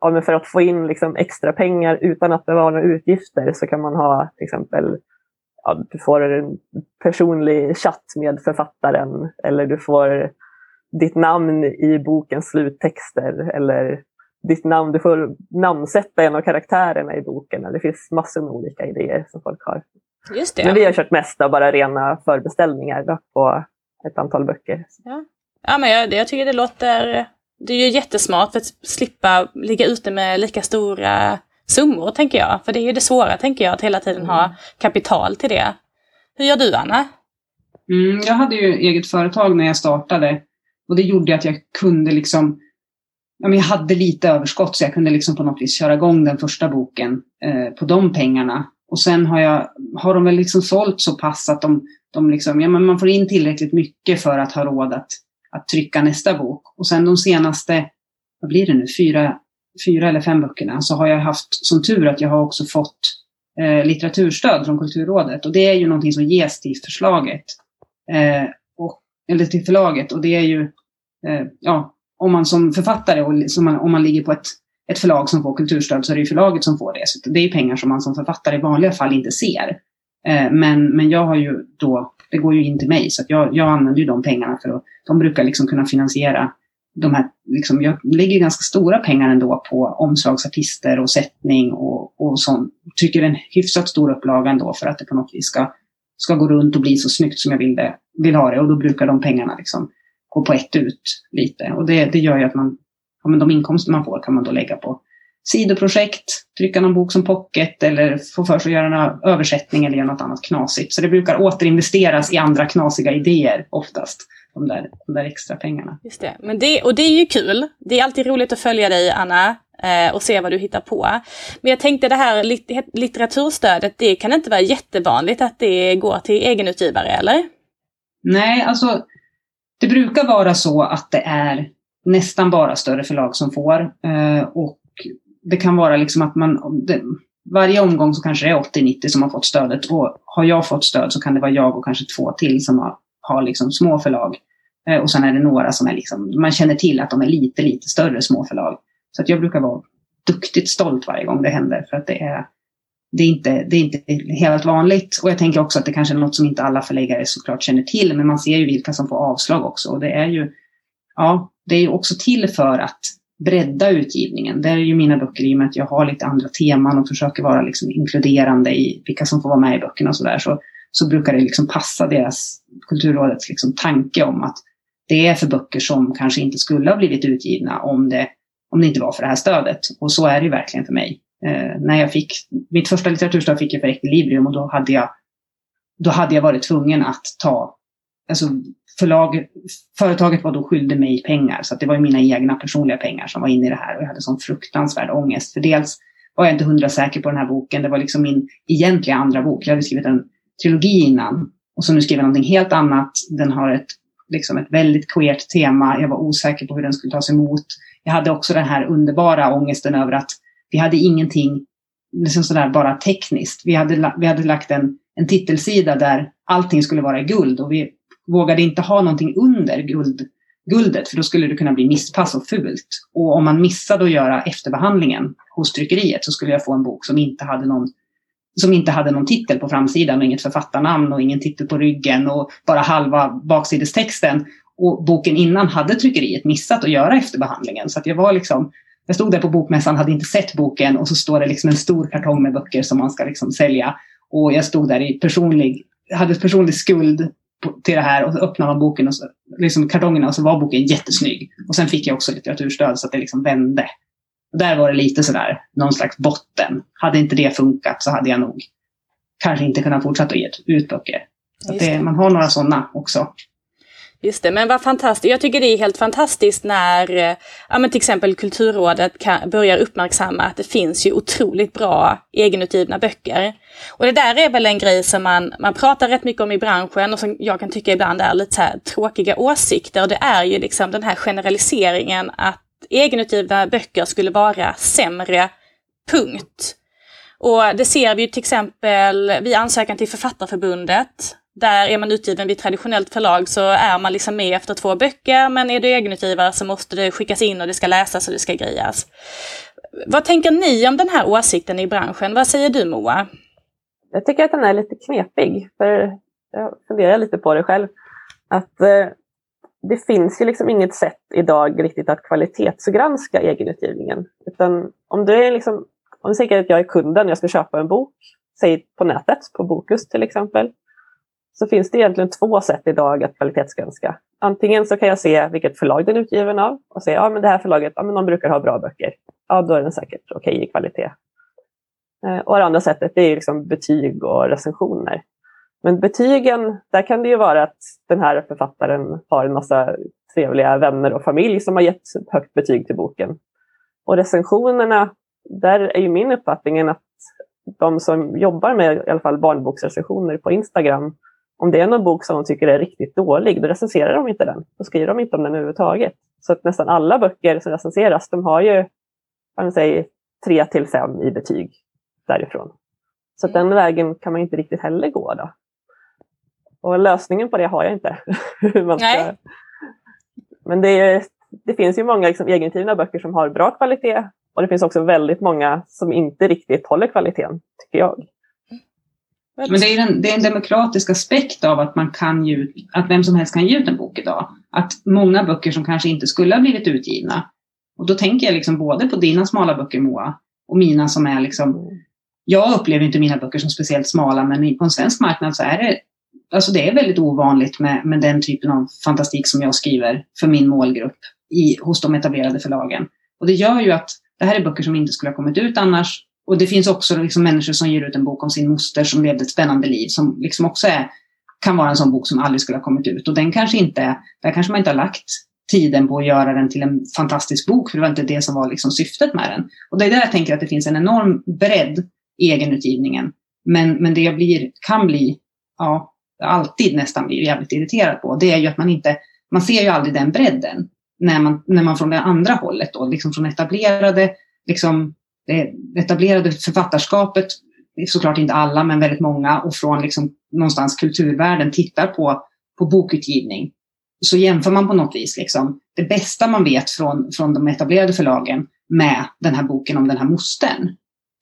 ja, för att få in liksom extra pengar utan att det var några utgifter så kan man ha till exempel ja, du får en personlig chatt med författaren eller du får ditt namn i bokens sluttexter eller ditt namn, du får namnsätta en av karaktärerna i boken. Det finns massor med olika idéer som folk har. Just det. Men vi har kört mest av bara rena förbeställningar då, på ett antal böcker. Ja, ja men jag, jag tycker det låter det är ju jättesmart för att slippa ligga ute med lika stora summor, tänker jag. För det är ju det svåra, tänker jag, att hela tiden mm. ha kapital till det. Hur gör du, Anna? Mm, jag hade ju eget företag när jag startade och det gjorde att jag kunde liksom ja, men jag hade lite överskott så jag kunde liksom på något vis köra igång den första boken eh, på de pengarna. Och sen har, jag, har de väl liksom sålt så pass att de, de liksom, ja, men man får in tillräckligt mycket för att ha råd att, att trycka nästa bok. Och sen de senaste, vad blir det nu, fyra, fyra eller fem böckerna så har jag haft som tur att jag har också fått eh, litteraturstöd från Kulturrådet. Och det är ju någonting som ges till förslaget. Eh, och, eller till förlaget. Och det är ju, eh, ja, om man som författare och som man, om man ligger på ett, ett förlag som får kulturstöd så är det ju förlaget som får det. Så det är pengar som man som författare i vanliga fall inte ser. Eh, men, men jag har ju då, det går ju in till mig så att jag, jag använder ju de pengarna för att de brukar liksom kunna finansiera de här, liksom, jag lägger ganska stora pengar ändå på omslagsartister och sättning och, och sånt. Tycker en hyfsat stor upplaga ändå för att det på något vis ska, ska gå runt och bli så snyggt som jag vill, det, vill ha det. Och då brukar de pengarna liksom gå på ett ut lite. Och det, det gör ju att man, ja, men de inkomster man får kan man då lägga på sidoprojekt, trycka någon bok som pocket eller få för sig att göra en översättning eller göra något annat knasigt. Så det brukar återinvesteras i andra knasiga idéer oftast, de där, de där extra pengarna. Just det. Men det, och det är ju kul. Det är alltid roligt att följa dig, Anna, eh, och se vad du hittar på. Men jag tänkte det här litteraturstödet, det kan inte vara jättevanligt att det går till egenutgivare, eller? Nej, alltså det brukar vara så att det är nästan bara större förlag som får. Eh, och det kan vara liksom att man, varje omgång så kanske det är 80-90 som har fått stödet. Och har jag fått stöd så kan det vara jag och kanske två till som har, har liksom små förlag. Eh, och sen är det några som är liksom, man känner till att de är lite, lite större små förlag. Så att jag brukar vara duktigt stolt varje gång det händer. För att det är, det är, inte, det är inte helt vanligt. Och jag tänker också att det kanske är något som inte alla förläggare såklart känner till. Men man ser ju vilka som får avslag också. Och det är ju, ja, det är ju också till för att bredda utgivningen. Det är ju mina böcker i och med att jag har lite andra teman och försöker vara liksom inkluderande i vilka som får vara med i böckerna och sådär. Så, så brukar det liksom passa deras, Kulturrådets liksom tanke om att det är för böcker som kanske inte skulle ha blivit utgivna om det, om det inte var för det här stödet. Och så är det ju verkligen för mig. Eh, när jag fick, mitt första litteraturstöd fick jag för Equilibrium och då hade jag, då hade jag varit tvungen att ta, alltså förlag, företaget var då skyldig mig pengar så att det var ju mina egna personliga pengar som var inne i det här och jag hade sån fruktansvärd ångest. För dels var jag inte hundra säker på den här boken, det var liksom min egentliga andra bok. Jag hade skrivit en trilogi innan och så nu skriver jag någonting helt annat. Den har ett, liksom ett väldigt queert tema. Jag var osäker på hur den skulle tas emot. Jag hade också den här underbara ångesten över att vi hade ingenting liksom sådär bara tekniskt. Vi hade, vi hade lagt en, en titelsida där allting skulle vara i guld och vi vågade inte ha någonting under guld, guldet för då skulle det kunna bli misspass och fult. Och om man missade att göra efterbehandlingen hos tryckeriet så skulle jag få en bok som inte hade någon som inte hade någon titel på framsidan och inget författarnamn och ingen titel på ryggen och bara halva baksidestexten. Och boken innan hade tryckeriet missat att göra efterbehandlingen. Så att jag var liksom, jag stod där på bokmässan, hade inte sett boken och så står det liksom en stor kartong med böcker som man ska liksom sälja. Och jag stod där i personlig, hade personlig skuld till det här och så öppnade man boken och så, liksom kartongerna och så var boken jättesnygg. Och sen fick jag också litteraturstöd så att det liksom vände. Där var det lite sådär, någon slags botten. Hade inte det funkat så hade jag nog kanske inte kunnat fortsätta att ge ut böcker. Så det, man har några sådana också. Just det, men vad fantastiskt. Jag tycker det är helt fantastiskt när eh, ja, men till exempel Kulturrådet kan, börjar uppmärksamma att det finns ju otroligt bra egenutgivna böcker. Och det där är väl en grej som man, man pratar rätt mycket om i branschen och som jag kan tycka ibland är lite så tråkiga åsikter. Och det är ju liksom den här generaliseringen att egenutgivna böcker skulle vara sämre, punkt. Och det ser vi ju till exempel vid ansökan till Författarförbundet där är man utgiven vid traditionellt förlag så är man liksom med efter två böcker, men är du egenutgivare så måste det skickas in och det ska läsas och det ska grejas. Vad tänker ni om den här åsikten i branschen? Vad säger du Moa? Jag tycker att den är lite knepig, för jag funderar lite på det själv. Att eh, det finns ju liksom inget sätt idag riktigt att kvalitetsgranska egenutgivningen. Utan om du är liksom, om du säger att jag är kunden, jag ska köpa en bok, säg på nätet, på Bokus till exempel så finns det egentligen två sätt idag att kvalitetsgranska. Antingen så kan jag se vilket förlag den är utgiven av och säga ja det här förlaget ja, men de brukar ha bra böcker. Ja, då är den säkert okej okay i kvalitet. Eh, och det andra sättet det är liksom betyg och recensioner. Men betygen, där kan det ju vara att den här författaren har en massa trevliga vänner och familj som har gett högt betyg till boken. Och recensionerna, där är ju min uppfattning att de som jobbar med i alla fall barnboksrecensioner på Instagram, om det är någon bok som de tycker är riktigt dålig, då recenserar de inte den. Då skriver de inte om den överhuvudtaget. Så att nästan alla böcker som recenseras, de har ju man säger, 3 till 5 i betyg därifrån. Så den vägen kan man inte riktigt heller gå. Då. Och lösningen på det har jag inte. man ska... Nej. Men det, är, det finns ju många liksom, egentidna böcker som har bra kvalitet och det finns också väldigt många som inte riktigt håller kvaliteten, tycker jag. Men det är, en, det är en demokratisk aspekt av att man kan ju, att vem som helst kan ge ut en bok idag. Att många böcker som kanske inte skulle ha blivit utgivna. Och då tänker jag liksom både på dina smala böcker Moa och mina som är liksom, jag upplever inte mina böcker som speciellt smala men på en svensk marknad så är det, alltså det är väldigt ovanligt med, med den typen av fantastik som jag skriver för min målgrupp i, hos de etablerade förlagen. Och det gör ju att det här är böcker som inte skulle ha kommit ut annars. Och det finns också liksom människor som ger ut en bok om sin moster som levde ett spännande liv som liksom också är, kan vara en sån bok som aldrig skulle ha kommit ut. Och den kanske inte, där kanske man inte har lagt tiden på att göra den till en fantastisk bok, för det var inte det som var liksom syftet med den. Och det är där jag tänker att det finns en enorm bredd i egenutgivningen. Men, men det jag blir, kan bli, ja, alltid nästan blir jävligt irriterad på, det är ju att man inte, man ser ju aldrig den bredden när man, när man från det andra hållet då, liksom från etablerade, liksom det etablerade författarskapet, såklart inte alla, men väldigt många, och från liksom någonstans kulturvärlden tittar på, på bokutgivning. Så jämför man på något vis liksom det bästa man vet från, från de etablerade förlagen med den här boken om den här mostern.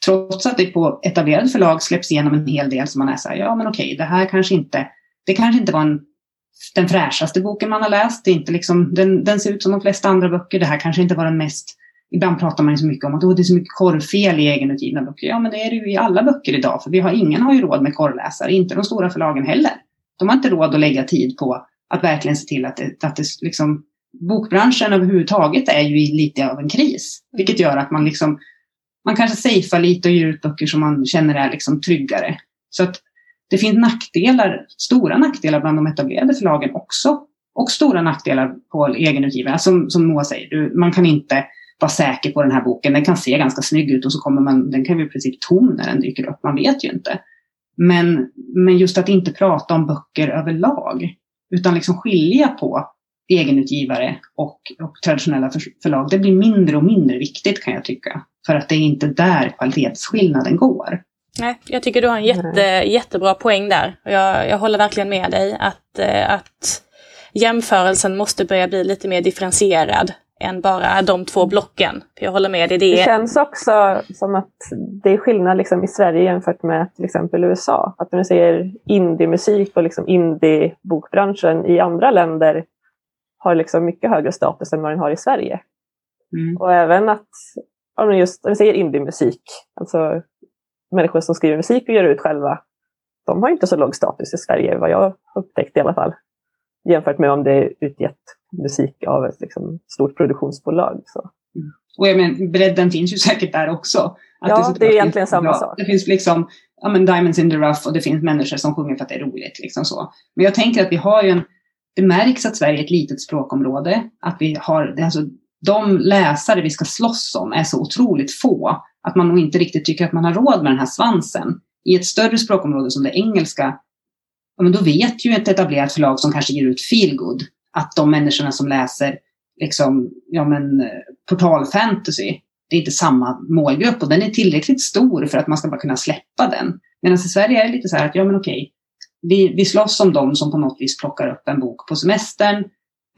Trots att det på etablerade förlag släpps igenom en hel del som man är så här, ja men okej, det här kanske inte, det kanske inte var en den fräschaste boken man har läst. Det är inte liksom, den, den ser ut som de flesta andra böcker. Det här kanske inte var den mest... Ibland pratar man ju så mycket om att oh, det är så mycket korvfel i egenutgivna böcker. Ja, men det är det ju i alla böcker idag. För vi har, ingen har ju råd med korvläsare, inte de stora förlagen heller. De har inte råd att lägga tid på att verkligen se till att det, att det liksom, bokbranschen överhuvudtaget är ju i lite av en kris. Vilket gör att man liksom, man kanske safear lite och ger ut böcker som man känner är liksom tryggare. Så att det finns nackdelar, stora nackdelar bland de etablerade förlagen också. Och stora nackdelar på egenutgivarna. Alltså, som, som Moa säger, du, man kan inte vara säker på den här boken. Den kan se ganska snygg ut och så kommer man, den kan bli i princip tom när den dyker upp. Man vet ju inte. Men, men just att inte prata om böcker överlag. Utan liksom skilja på egenutgivare och, och traditionella förlag. Det blir mindre och mindre viktigt kan jag tycka. För att det är inte där kvalitetsskillnaden går. Nej, jag tycker du har en jätte, jättebra poäng där. Jag, jag håller verkligen med dig att, eh, att jämförelsen måste börja bli lite mer differentierad än bara de två blocken. jag håller med dig. Det, det känns också som att det är skillnad liksom i Sverige jämfört med till exempel USA. Att när du säger indie-musik och liksom indie-bokbranschen i andra länder har liksom mycket högre status än vad den har i Sverige. Mm. Och även att, om just, när du säger indie-musik, alltså människor som skriver musik och gör ut själva, de har inte så låg status i Sverige, vad jag upptäckt i alla fall. Jämfört med om det är utgett musik av ett liksom, stort produktionsbolag. Så. Mm. Och jag men, bredden finns ju säkert där också. Att ja, det, det är egentligen samma bra. sak. Det finns liksom ja, men Diamonds in the rough och det finns människor som sjunger för att det är roligt. Liksom så. Men jag tänker att vi har ju en, det märks att Sverige är ett litet språkområde. Att vi har, alltså, de läsare vi ska slåss om är så otroligt få att man nog inte riktigt tycker att man har råd med den här svansen. I ett större språkområde som det engelska, ja, men då vet ju ett etablerat förlag som kanske ger ut feelgood att de människorna som läser liksom, ja, men, eh, portalfantasy, det är inte samma målgrupp och den är tillräckligt stor för att man ska bara kunna släppa den. Medan i Sverige är det lite så här att, ja men okej, vi, vi slåss om dem som på något vis plockar upp en bok på semestern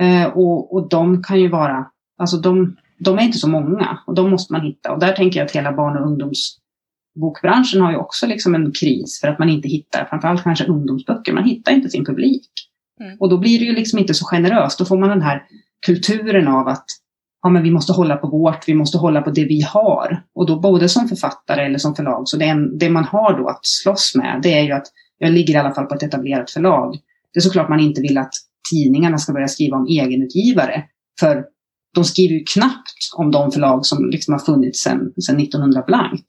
eh, och, och de kan ju vara, alltså de, de är inte så många och de måste man hitta. Och där tänker jag att hela barn och ungdomsbokbranschen har ju också liksom en kris för att man inte hittar, framförallt kanske ungdomsböcker, man hittar inte sin publik. Mm. Och då blir det ju liksom inte så generöst. Då får man den här kulturen av att ja, men vi måste hålla på vårt, vi måste hålla på det vi har. Och då både som författare eller som förlag. Så det, en, det man har då att slåss med, det är ju att jag ligger i alla fall på ett etablerat förlag. Det är såklart man inte vill att tidningarna ska börja skriva om egenutgivare. För de skriver ju knappt om de förlag som liksom har funnits sedan 1900 blankt.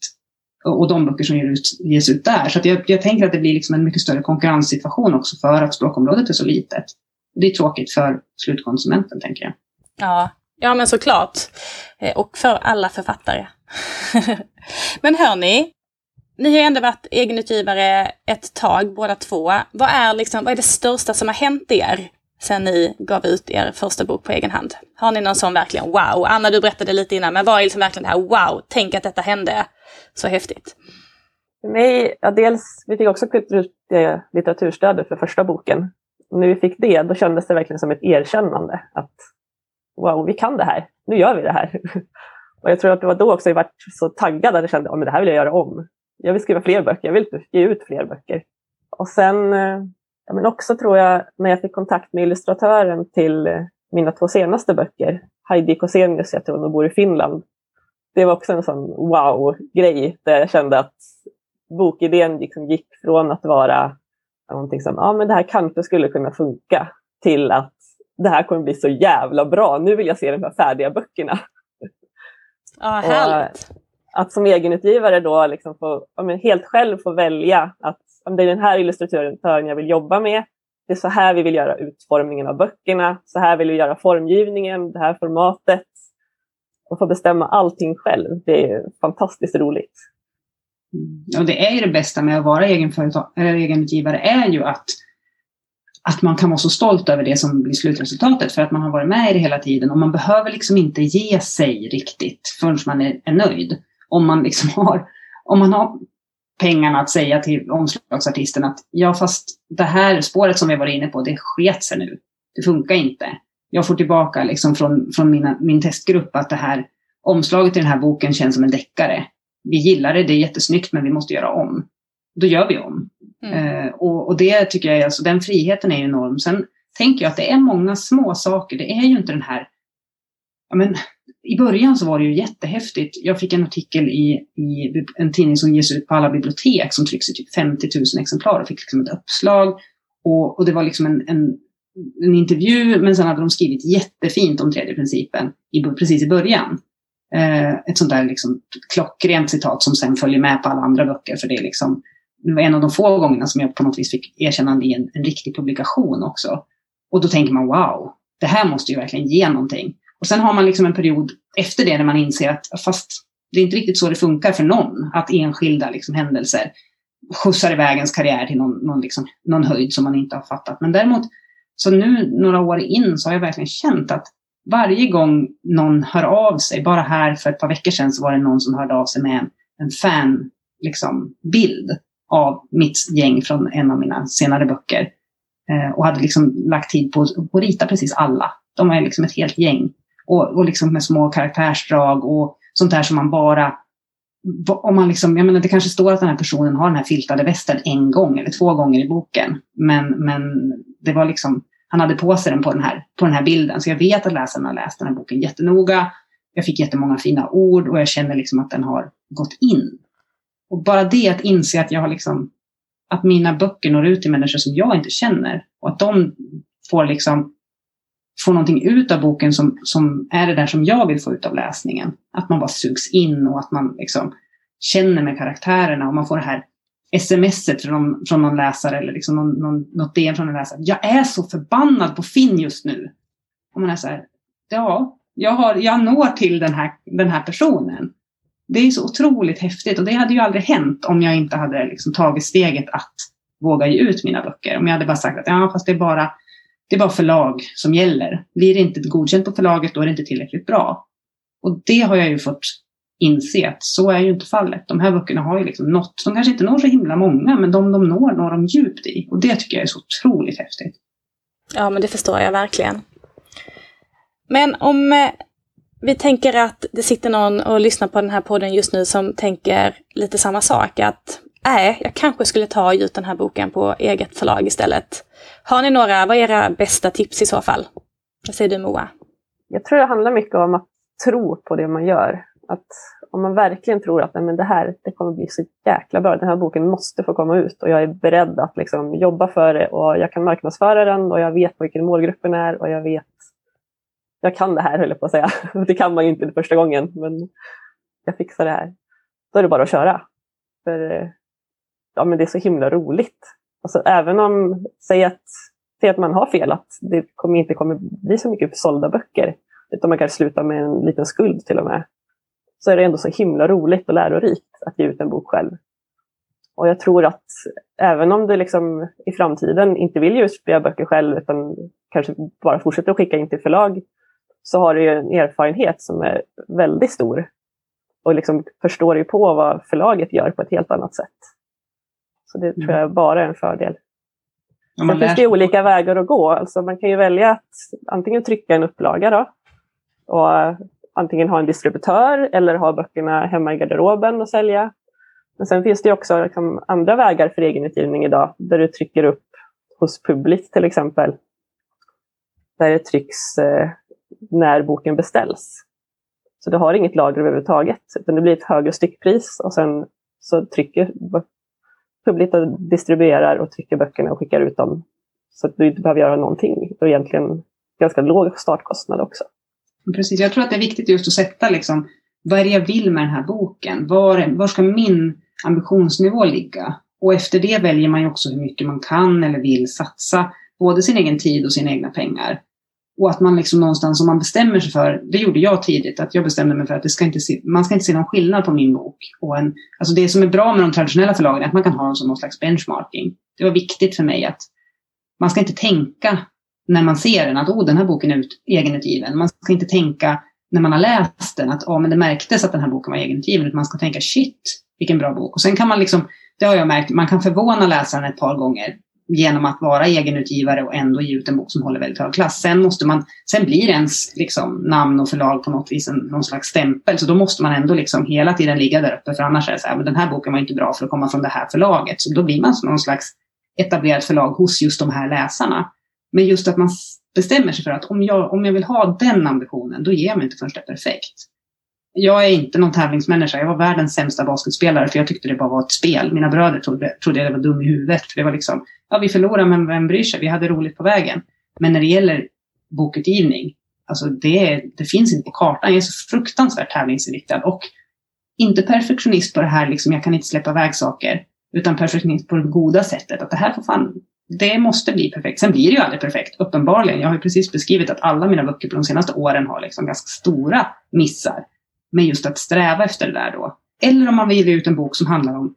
Och, och de böcker som ges ut, ges ut där. Så jag, jag tänker att det blir liksom en mycket större konkurrenssituation också för att språkområdet är så litet. Det är tråkigt för slutkonsumenten, tänker jag. Ja, ja men såklart. Eh, och för alla författare. men hörni, ni har ändå varit egenutgivare ett tag båda två. Vad är, liksom, vad är det största som har hänt er sen ni gav ut er första bok på egen hand? Har ni någon sån verkligen wow? Anna, du berättade lite innan, men vad är liksom verkligen det här wow? Tänk att detta hände. Så häftigt. För mig, ja, dels, vi fick också eh, litteraturstödet för första boken. Och när vi fick det, då kändes det verkligen som ett erkännande att wow, vi kan det här. Nu gör vi det här. Och jag tror att det var då också jag var så taggad att jag kände att det här vill jag göra om. Jag vill skriva fler böcker, jag vill ge ut fler böcker. Och sen eh, ja, men också tror jag när jag fick kontakt med illustratören till eh, mina två senaste böcker, Heidi Kosenius heter hon och bor i Finland. Det var också en sån wow-grej där jag kände att bokidén liksom gick från att vara någonting som, ja men det här kanske skulle kunna funka, till att det här kommer bli så jävla bra, nu vill jag se de här färdiga böckerna. Ja, härligt. Och att som egenutgivare då liksom få, ja, helt själv få välja att det är den här illustratören jag vill jobba med, det är så här vi vill göra utformningen av böckerna, så här vill vi göra formgivningen, det här formatet. Och få bestämma allting själv, det är fantastiskt roligt. Mm. Och det är ju det bästa med att vara egenutgivare, är ju att, att man kan vara så stolt över det som blir slutresultatet för att man har varit med i det hela tiden och man behöver liksom inte ge sig riktigt förrän man är, är nöjd. Om man liksom har, om man har pengarna att säga till omslagsartisten att ja, fast det här spåret som vi var inne på, det sket sig nu. Det funkar inte. Jag får tillbaka liksom från, från mina, min testgrupp att det här omslaget i den här boken känns som en deckare vi gillar det, det är jättesnyggt, men vi måste göra om. Då gör vi om. Mm. Eh, och, och, det tycker jag, alltså den friheten är enorm. Sen tänker jag att det är många små saker. Det är ju inte den här, ja men i början så var det ju jättehäftigt. Jag fick en artikel i, i en tidning som ges ut på alla bibliotek som trycks i typ 50 000 exemplar och fick liksom ett uppslag. Och, och det var liksom en, en, en intervju, men sen hade de skrivit jättefint om tredje principen i, precis i början. Eh, ett sånt där liksom klockrent citat som sen följer med på alla andra böcker. För det, är liksom, det var en av de få gångerna som jag på något vis fick erkännande i en, en riktig publikation också. Och då tänker man wow, det här måste ju verkligen ge någonting. Och sen har man liksom en period efter det när man inser att fast det är inte riktigt så det funkar för någon, att enskilda liksom händelser skjutsar iväg ens karriär till någon, någon, liksom, någon höjd som man inte har fattat. Men däremot, så nu några år in så har jag verkligen känt att varje gång någon hör av sig, bara här för ett par veckor sedan så var det någon som hörde av sig med en, en fan liksom, bild av mitt gäng från en av mina senare böcker. Eh, och hade liksom lagt tid på, på att rita precis alla. De är liksom ett helt gäng. Och, och liksom med små karaktärsdrag och sånt där som man bara om man liksom, jag menar, det kanske står att den här personen har den här filtade västen en gång eller två gånger i boken. Men, men det var liksom han hade på sig den på den, här, på den här bilden. Så jag vet att läsaren har läst den här boken jättenoga. Jag fick jättemånga fina ord och jag känner liksom att den har gått in. Och bara det att inse att jag har liksom, att mina böcker når ut till människor som jag inte känner och att de får liksom få någonting ut av boken som, som är det där som jag vill få ut av läsningen. Att man bara sugs in och att man liksom känner med karaktärerna och man får det här smset från, från någon läsare eller liksom någon, någon, något DM från en läsare. Jag är så förbannad på Finn just nu. Och man är så här, ja, jag, har, jag når till den här, den här personen. Det är så otroligt häftigt och det hade ju aldrig hänt om jag inte hade liksom tagit steget att våga ge ut mina böcker. Om jag hade bara sagt att ja, fast det är bara, det är bara förlag som gäller. Blir det inte godkänt på förlaget, då är det inte tillräckligt bra. Och det har jag ju fått inse att så är ju inte fallet. De här böckerna har ju liksom nått, de kanske inte når så himla många, men de de når, når de djupt i. Och det tycker jag är så otroligt häftigt. Ja, men det förstår jag verkligen. Men om eh, vi tänker att det sitter någon och lyssnar på den här podden just nu som tänker lite samma sak, att nej, jag kanske skulle ta och ge ut den här boken på eget förlag istället. Har ni några, vad är era bästa tips i så fall? Vad säger du Moa? Jag tror det handlar mycket om att tro på det man gör. Att om man verkligen tror att men det här det kommer bli så jäkla bra, den här boken måste få komma ut och jag är beredd att liksom jobba för det och jag kan marknadsföra den och jag vet vilken målgruppen är och jag vet jag kan det här höll jag på att säga. Det kan man ju inte första gången men jag fixar det här. Då är det bara att köra. För eh, ja, men det är så himla roligt. Alltså, även om, säg att Säg att man har fel, att det kommer inte kommer bli så mycket sålda böcker. Utan man kanske slutar med en liten skuld till och med. Så är det ändå så himla roligt och lärorikt att ge ut en bok själv. Och jag tror att även om du liksom i framtiden inte vill ge ut böcker själv utan kanske bara fortsätter att skicka in till förlag så har du ju en erfarenhet som är väldigt stor. Och liksom förstår ju på vad förlaget gör på ett helt annat sätt. Så det tror jag bara är en fördel. Ja, Sen finns det olika vägar att gå. Alltså man kan ju välja att antingen trycka en upplaga då, och antingen ha en distributör eller ha böckerna hemma i garderoben och sälja. Men sen finns det också liksom andra vägar för egenutgivning idag, där du trycker upp hos Public till exempel. Där det trycks eh, när boken beställs. Så du har inget lager överhuvudtaget, utan det blir ett högre styckpris och sen så trycker Public och distribuerar och trycker böckerna och skickar ut dem. Så att du inte behöver göra någonting. Och egentligen ganska låg startkostnad också. Precis, jag tror att det är viktigt just att sätta liksom, vad är det jag vill med den här boken? Var, var ska min ambitionsnivå ligga? Och efter det väljer man ju också hur mycket man kan eller vill satsa, både sin egen tid och sina egna pengar. Och att man liksom någonstans, om man bestämmer sig för, det gjorde jag tidigt, att jag bestämde mig för att det ska inte se, man ska inte se någon skillnad på min bok. Och en, alltså det som är bra med de traditionella förlagen är att man kan ha dem som någon slags benchmarking. Det var viktigt för mig att man ska inte tänka när man ser den att oh, den här boken är ut, egenutgiven. Man ska inte tänka när man har läst den att oh, men det märktes att den här boken var egenutgiven. Man ska tänka shit, vilken bra bok. Och sen kan man liksom, det har jag märkt, man kan förvåna läsaren ett par gånger genom att vara egenutgivare och ändå ge ut en bok som håller väldigt hög klass. Sen, måste man, sen blir ens liksom, namn och förlag på något vis en, någon slags stämpel. Så då måste man ändå liksom hela tiden ligga där uppe. För annars är det så här, men den här boken var inte bra för att komma från det här förlaget. Så då blir man som någon slags etablerat förlag hos just de här läsarna. Men just att man bestämmer sig för att om jag, om jag vill ha den ambitionen, då ger jag mig inte förrän det är perfekt. Jag är inte någon tävlingsmänniska. Jag var världens sämsta basketspelare för jag tyckte det bara var ett spel. Mina bröder trodde, trodde jag var dum i huvudet. För det var liksom, ja vi förlorar men vem bryr sig? Vi hade roligt på vägen. Men när det gäller bokutgivning, alltså det, det finns inte på kartan. Jag är så fruktansvärt tävlingsinriktad och inte perfektionist på det här, liksom, jag kan inte släppa iväg saker. Utan perfektionist på det goda sättet. Att det här får fan det måste bli perfekt. Sen blir det ju aldrig perfekt, uppenbarligen. Jag har ju precis beskrivit att alla mina böcker på de senaste åren har liksom ganska stora missar. Men just att sträva efter det där då. Eller om man vill ge ut en bok som handlar om,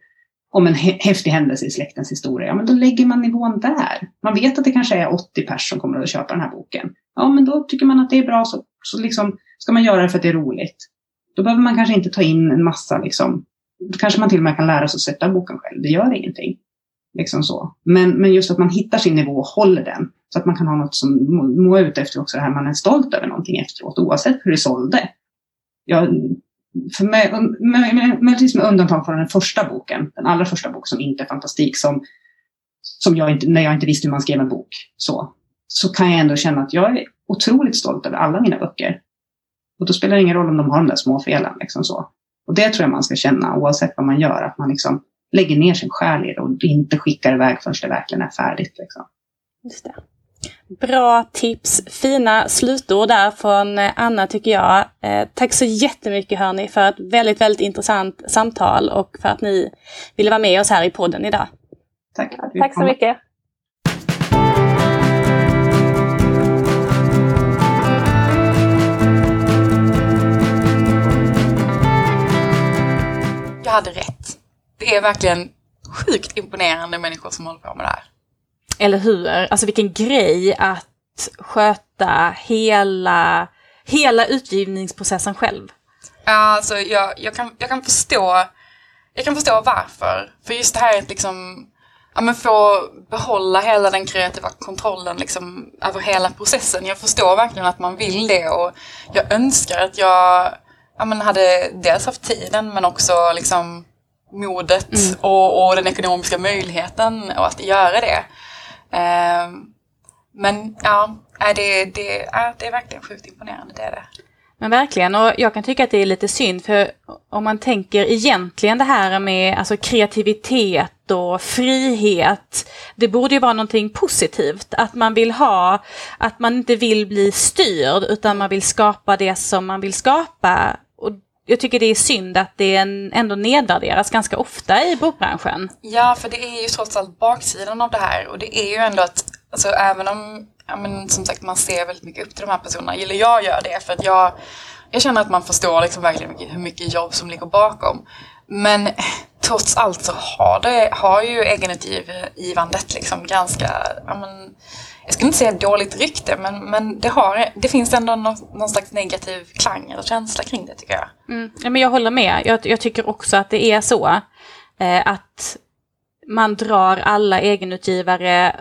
om en häftig händelse i släktens historia, ja men då lägger man nivån där. Man vet att det kanske är 80 pers som kommer att köpa den här boken. Ja men då tycker man att det är bra så, så liksom ska man göra det för att det är roligt. Då behöver man kanske inte ta in en massa liksom, då kanske man till och med kan lära sig att sätta boken själv. Det gör ingenting. Liksom så. Men, men just att man hittar sin nivå och håller den. Så att man kan ha något som må ut efter också det här, man är stolt över någonting efteråt oavsett hur det sålde. Jag, för mig, möjligtvis med undantag från den första boken, den allra första boken som inte är fantastik, som, som jag inte, när jag inte visste hur man skrev en bok, så, så kan jag ändå känna att jag är otroligt stolt över alla mina böcker. Och då spelar det ingen roll om de har de där små felen. Liksom så. Och det tror jag man ska känna oavsett vad man gör, att man liksom lägger ner sin själ i det och inte skickar iväg förrän det verkligen är färdigt. Liksom. Just det. Bra tips, fina slutord där från eh, Anna tycker jag. Eh, tack så jättemycket hörni för ett väldigt, väldigt intressant samtal och för att ni ville vara med oss här i podden idag. Tack. Tack så mycket. Jag hade rätt det är verkligen sjukt imponerande människor som håller på med det här. Eller hur? Alltså vilken grej att sköta hela, hela utgivningsprocessen själv. Ja, alltså jag, jag, kan, jag, kan förstå, jag kan förstå varför. För just det här att liksom ja, men få behålla hela den kreativa kontrollen liksom, över hela processen. Jag förstår verkligen att man vill det och jag önskar att jag ja, men hade dels haft tiden men också liksom modet mm. och, och, den ekonomiska möjligheten att göra det. Ehm, men ja, det, det, är, det är verkligen sjukt imponerande, det är det. Men verkligen, och jag kan tycka att det är lite synd för om man tänker egentligen det här med alltså, kreativitet och frihet. Det borde ju vara någonting positivt, att man vill ha, att man inte vill bli styrd utan man vill skapa det som man vill skapa jag tycker det är synd att det ändå nedvärderas ganska ofta i bokbranschen. Ja, för det är ju trots allt baksidan av det här och det är ju ändå att alltså även om, ja, men, som sagt man ser väldigt mycket upp till de här personerna, eller jag gör det för att jag, jag känner att man förstår liksom verkligen hur mycket jobb som ligger bakom. Men trots allt så har, det, har ju egenutgivandet liksom ganska, ja, men, jag skulle inte säga dåligt rykte, men, men det, har, det finns ändå någon, någon slags negativ klang eller känsla kring det tycker jag. Mm. Ja, men jag håller med. Jag, jag tycker också att det är så. Eh, att man drar alla egenutgivare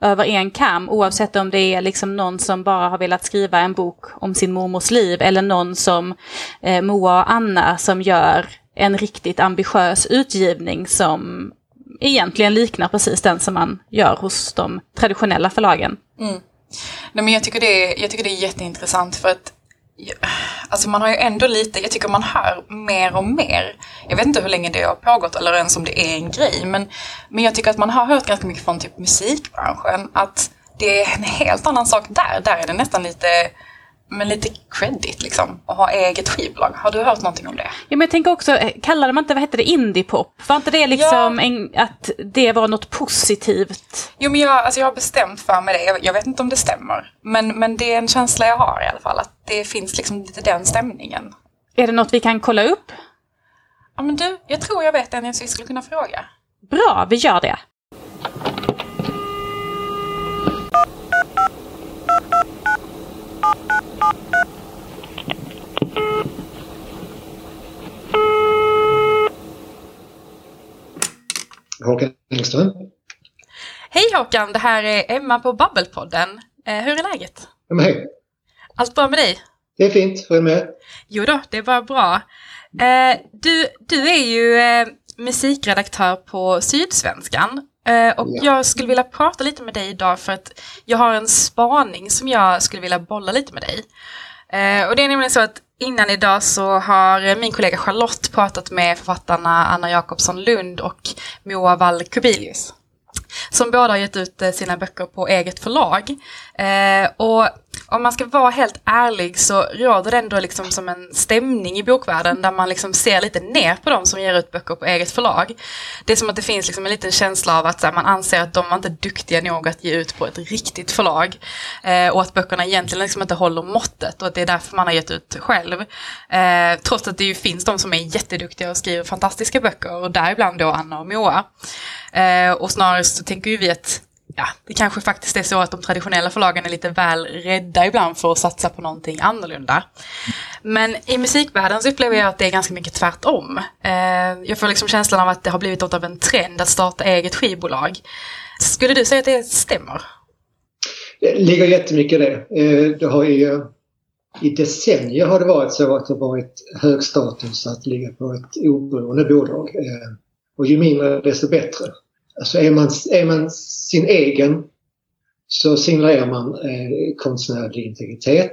över en kam oavsett om det är liksom någon som bara har velat skriva en bok om sin mormors liv eller någon som eh, Moa och Anna som gör en riktigt ambitiös utgivning som egentligen liknar precis den som man gör hos de traditionella förlagen. Mm. Nej, men jag, tycker det är, jag tycker det är jätteintressant för att Alltså man har ju ändå lite, jag tycker man hör mer och mer. Jag vet inte hur länge det har pågått eller ens om det är en grej. Men, men jag tycker att man har hört ganska mycket från typ musikbranschen. Att det är en helt annan sak där. Där är det nästan lite men lite credit liksom. Att ha eget skivbolag. Har du hört någonting om det? Ja, men jag tänker också, eh, kallade man inte, vad hette det, indiepop? Var inte det liksom ja. en, att det var något positivt? Jo, men jag, alltså jag har bestämt för mig det. Jag, jag, vet inte om det stämmer. Men, men det är en känsla jag har i alla fall. Att det finns liksom lite den stämningen. Är det något vi kan kolla upp? Ja, men du, jag tror jag vet en jag skulle kunna fråga. Bra, vi gör det. Håkan Engström. Hej Håkan, det här är Emma på Babbelpodden. Eh, hur är läget? Ja, hej. Allt bra med dig? Det är fint, hur är det med Jo då, det är bara bra. Eh, du, du är ju eh, musikredaktör på Sydsvenskan. Och ja. jag skulle vilja prata lite med dig idag för att jag har en spaning som jag skulle vilja bolla lite med dig. Eh, och det är nämligen så att innan idag så har min kollega Charlotte pratat med författarna Anna Jakobsson Lund och Moa Wall Kubilius. Som båda har gett ut eh, sina böcker på eget förlag. Eh, och om man ska vara helt ärlig så råder det ändå liksom som en stämning i bokvärlden där man liksom ser lite ner på dem som ger ut böcker på eget förlag. Det är som att det finns liksom en liten känsla av att här, man anser att de var inte duktiga nog att ge ut på ett riktigt förlag. Eh, och att böckerna egentligen liksom inte håller måttet och att det är därför man har gett ut själv. Eh, trots att det ju finns de som är jätteduktiga och skriver fantastiska böcker och däribland då Anna och Moa. Eh, och snarare så tänker ju vi att ja, det kanske faktiskt är så att de traditionella förlagen är lite väl rädda ibland för att satsa på någonting annorlunda. Men i musikvärlden så upplever jag att det är ganska mycket tvärtom. Eh, jag får liksom känslan av att det har blivit något av en trend att starta eget skivbolag. Skulle du säga att det stämmer? Det ligger jättemycket i det. Eh, det har ju, I decennier har det varit så att det varit hög status att ligga på ett oberoende bolag. Eh, och ju mindre desto bättre. Alltså är man, är man sin egen så signalerar man eh, konstnärlig integritet.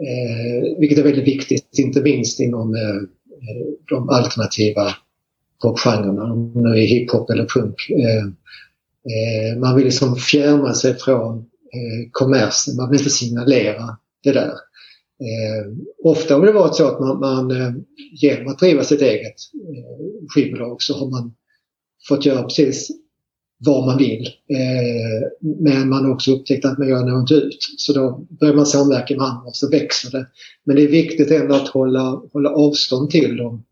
Eh, vilket är väldigt viktigt, inte minst inom eh, de alternativa popgenrerna, om det är hiphop eller punk. Eh, eh, man vill liksom fjärma sig från eh, kommersen, man vill inte signalera det där. Eh, ofta har det varit så att man, man eh, genom att driva sitt eget eh, skivbolag så har man fått göra precis vad man vill. Eh, men man har också upptäckt att man gör något ut. Så då börjar man samverka med andra och så växer det. Men det är viktigt ändå att hålla, hålla avstånd till de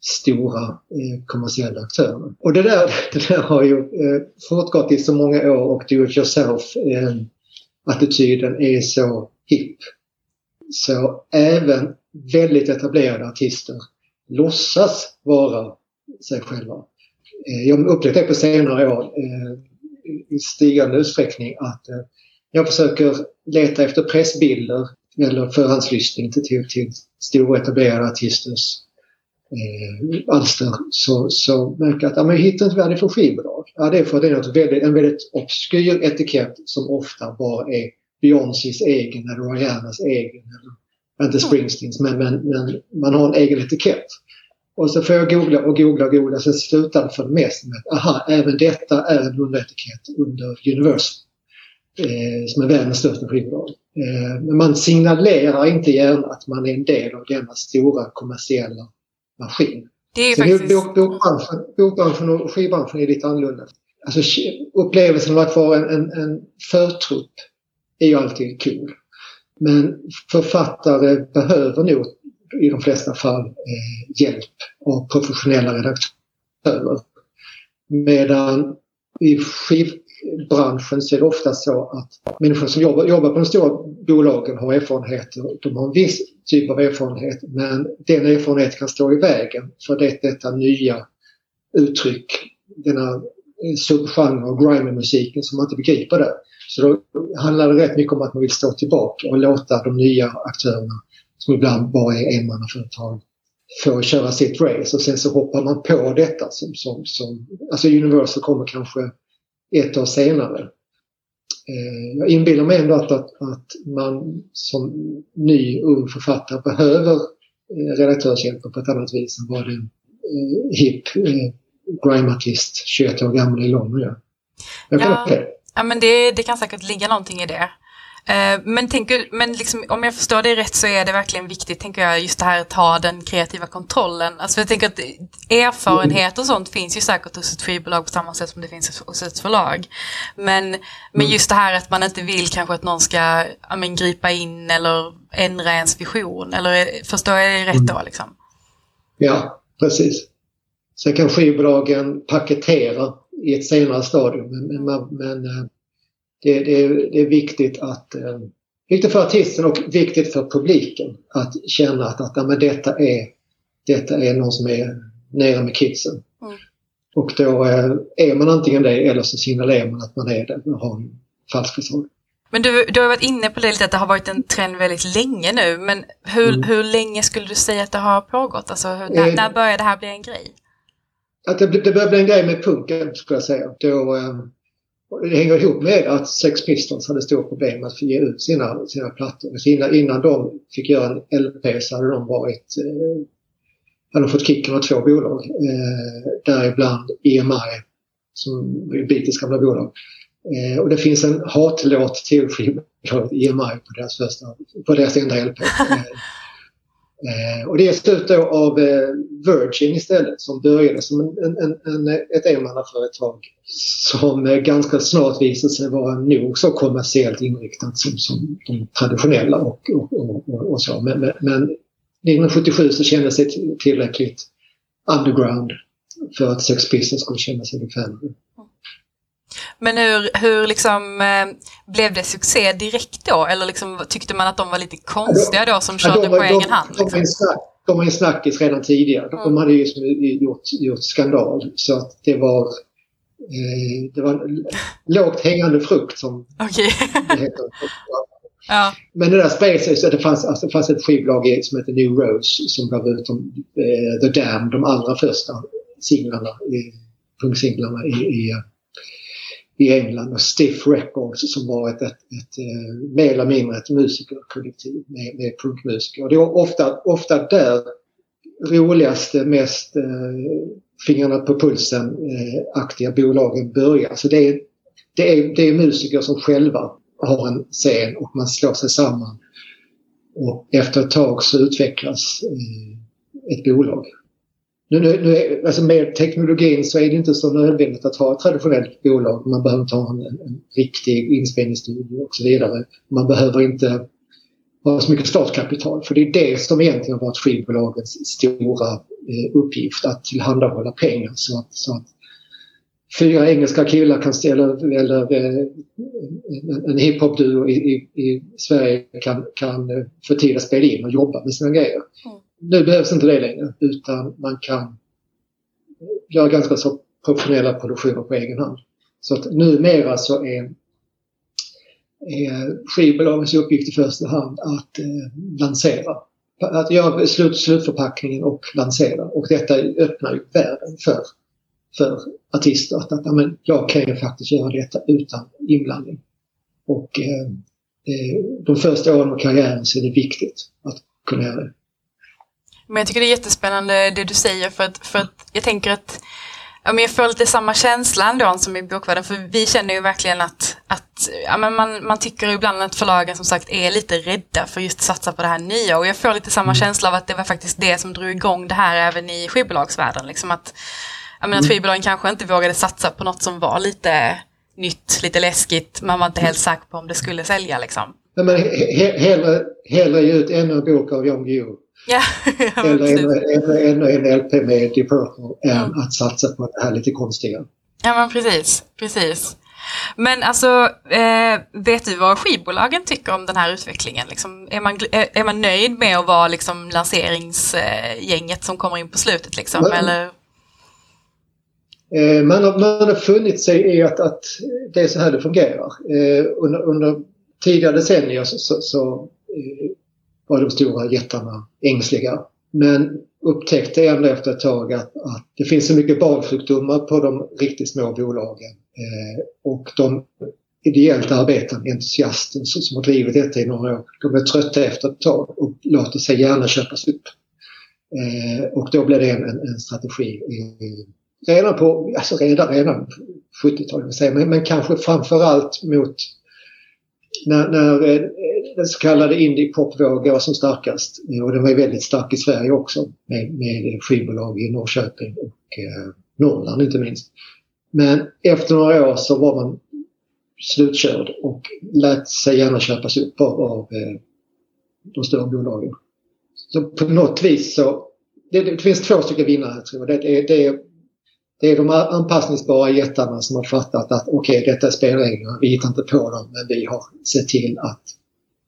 stora eh, kommersiella aktörerna. Och det där, det där har ju eh, fortgått i så många år och do it yourself eh, attityden är så hipp. Så även väldigt etablerade artister låtsas vara sig själva. Eh, jag har upplevt det på senare år eh, i stigande utsträckning att eh, jag försöker leta efter pressbilder eller förhandslyssning till, till, till stora etablerade artisters eh, alster så, så märker jag att ja, men jag hittar inte världen för skivbolag. Ja, det är för att det är något väldigt, en väldigt obskyr etikett som ofta bara är Beyoncés egen eller Rihannas egen. Eller, inte Springsteens, men, men, men man har en egen etikett. Och så får jag googla och googla och googla så slutar det för det mesta med att aha, även detta är en underetikett under Universal. Eh, som är världens största skivbolag. Eh, men man signalerar inte gärna att man är en del av denna stora kommersiella maskin. Det är faktiskt... bok, bokbranschen, bokbranschen och skivbranschen är lite annorlunda. alltså, upplevelsen av att vara en, en, en förtrupp är ju alltid cool. Men författare behöver nog i de flesta fall eh, hjälp av professionella redaktörer. Medan i skivbranschen så är det ofta så att människor som jobbar, jobbar på de stora bolagen har erfarenheter. De har en viss typ av erfarenhet men den erfarenheten kan stå i vägen för det, detta nya uttryck, denna eh, subgenre av grime-musiken som man inte begriper det. Så då handlar det rätt mycket om att man vill stå tillbaka och låta de nya aktörerna, som ibland bara är enmannaföretag, få köra sitt race och sen så hoppar man på detta som, som, som alltså Universal kommer kanske ett år senare. Eh, jag inbillar mig ändå att, att, att man som ny ung författare behöver eh, redaktörshjälpen på ett annat vis än vad en eh, hipp eh, grime-artist 21 år gammal i London gör. Jag kan ja. Ja, men det, det kan säkert ligga någonting i det. Eh, men, tänker, men liksom, om jag förstår det rätt så är det verkligen viktigt, tänker jag, just det här att ha den kreativa kontrollen. Alltså jag tänker att erfarenhet och sånt finns ju säkert hos ett skivbolag på samma sätt som det finns hos ett förlag. Men, men mm. just det här att man inte vill kanske att någon ska men, gripa in eller ändra ens vision. Eller förstår jag det rätt då? Mm. Liksom? Ja, precis. Sen kan skivbolagen paketera i ett senare stadium. Men, men, men eh, det, det, det, är viktigt att eh, viktigt för artisten och viktigt för publiken att känna att, att ja, men detta, är, detta är någon som är nere med kidsen. Mm. Och då eh, är man antingen det eller så signalerar man att man är det och har en falsk fasad. Men du, du har varit inne på det lite att det har varit en trend väldigt länge nu. Men hur, mm. hur länge skulle du säga att det har pågått? Alltså, hur, när, när började det här bli en grej? att det, det började bli en grej med punken skulle jag säga. Då, eh, det hänger ihop med att Sex Pistols hade stora problem med att få ge ut sina, sina plattor. Alltså innan, innan de fick göra en LP så hade de varit eh, hade de fått kicken av två bolag. Eh, däribland EMI som är Beatles gamla bolag. Eh, och det finns en hatlåt till skivbolaget EMI på deras, första, på deras enda LP. Eh, och det är ut då av eh, Virgin istället som började som en, en, en, ett enmannaföretag som eh, ganska snart visade sig vara nog så kommersiellt inriktat som, som de traditionella och, och, och, och så. Men, men, men 1977 så kändes det tillräckligt underground för att Sex Pistols skulle känna sig bekväma. Men hur, hur liksom, eh, blev det succé direkt då? Eller liksom, tyckte man att de var lite konstiga då som körde ja, var, på egen hand? Liksom? De, snack, de var en snackis redan tidigare. De mm. hade ju gjort, gjort skandal. Så att det var, eh, det var lågt hängande frukt som okay. det heter. Ja. Men det där spred sig så det fanns, alltså, det fanns ett skivbolag som heter New Rose som gav ut de, eh, The Damned, de allra första singlarna, punksinglarna i, i i England och Stiff Records som var ett, ett, ett, ett mer eller mindre ett musikerkollektiv med, med punkmusiker. Och det var ofta, ofta där roligaste, mest eh, fingrarna på pulsen eh, aktiga bolagen börjar. Så det är, det, är, det är musiker som själva har en scen och man slår sig samman. Och efter ett tag så utvecklas eh, ett bolag. Nu, nu, nu, alltså med teknologin så är det inte så nödvändigt att ha ett traditionellt bolag. Man behöver inte ha en, en riktig inspelningsstudio och så vidare. Man behöver inte ha så mycket startkapital. För det är det som egentligen har varit skivbolagens stora eh, uppgift. Att tillhandahålla pengar så att, så att fyra engelska killar kan ställa, eller eh, en, en hiphop-duo i, i, i, Sverige kan, kan eh, få tid att spela in och jobba med sina grejer. Mm nu behövs inte det längre utan man kan göra ganska så professionella produktioner på egen hand. Så att numera så är, är skivbolagens uppgift i första hand att eh, lansera. Att göra slut, slutförpackningen och lansera. Och detta öppnar ju världen för, för artister. Att, att amen, jag kan ju faktiskt göra detta utan inblandning. Och eh, de första åren av karriären så är det viktigt att kunna göra det. Men jag tycker det är jättespännande det du säger för att, för att jag tänker att ja, men jag får lite samma känsla ändå som i bokvärlden för vi känner ju verkligen att, att ja, men man, man tycker ibland att förlagen som sagt är lite rädda för just att satsa på det här nya och jag får lite samma mm. känsla av att det var faktiskt det som drog igång det här även i skivbolagsvärlden. Liksom att, jag menar, att skivbolagen kanske inte vågade satsa på något som var lite nytt, lite läskigt. Man var inte helt säker på om det skulle sälja liksom. Nej, men he hellre, hellre ge ut ännu en bok av Jan Guillou. Ja, eller ännu, ännu en LP med Deep Purple än mm. att satsa på det här lite konstiga. Ja men precis, precis. Men alltså, eh, vet du vad skivbolagen tycker om den här utvecklingen? Liksom, är, man, är, är man nöjd med att vara liksom, lanseringsgänget som kommer in på slutet? Liksom, man, eller? Eh, man, har, man har funnit sig i att, att det är så här det fungerar. Eh, under, under tidigare decennier så, så, så eh, var de stora jättarna ängsliga. Men upptäckte ändå efter ett tag att, att det finns så mycket barnsjukdomar på de riktigt små bolagen. Eh, och de ideellt arbetande entusiaster som har drivit detta i några år, de är trötta efter ett tag och låter sig gärna köpas upp. Eh, och då blir det en, en, en strategi redan på, alltså redan, redan 70-talet, men, men kanske framförallt mot när, när eh, den så kallade indie-popvågen var som starkast. Eh, och den var väldigt stark i Sverige också med, med skivbolag i Norrköping och eh, Norrland inte minst. Men efter några år så var man slutkörd och lät sig gärna köpas upp av, av eh, de stora bolagen. Så på något vis så, det, det finns två stycken vinnare tror jag. Det, det, det, det är de anpassningsbara jättarna som har fattat att okej, okay, detta är spelreglerna, vi hittar inte på dem, men vi har sett till att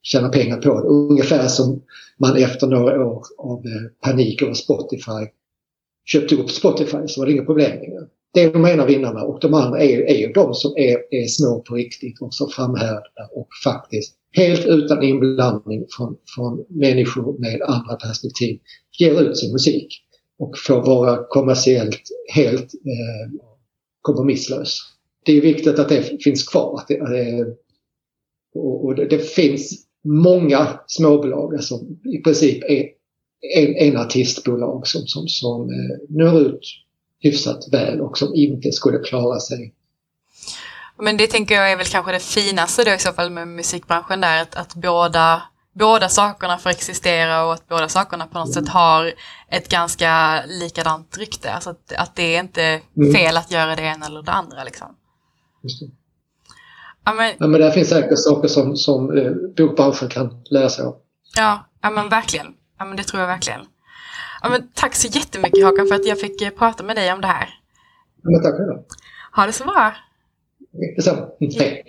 tjäna pengar på det. Ungefär som man efter några år av eh, panik över Spotify köpte upp Spotify så var det inga problem längre. Det är de ena vinnarna och de andra är, är ju de som är, är små på riktigt och som framhärdar och faktiskt helt utan inblandning från, från människor med andra perspektiv ger ut sin musik och får vara kommersiellt helt eh, kompromisslös. Det är viktigt att det finns kvar. Att det, eh, och, och det, det, finns många småbolag, alltså i princip en, en, en artistbolag som, som, som eh, når ut hyfsat väl och som inte skulle klara sig. Men det tänker jag är väl kanske det finaste då i så fall med musikbranschen där, att, att båda båda sakerna får existera och att båda sakerna på något sätt har ett ganska likadant rykte. Alltså att, att det är inte mm. fel att göra det ena eller det andra. Liksom. Ja, men, ja, men där finns säkert saker som, som eh, bokbranschen kan lära sig av. Ja, ja men verkligen. Ja, men det tror jag verkligen. Ja, men tack så jättemycket Håkan för att jag fick eh, prata med dig om det här. Ja, men tack själv. Ha det så bra. Detsamma. Hej.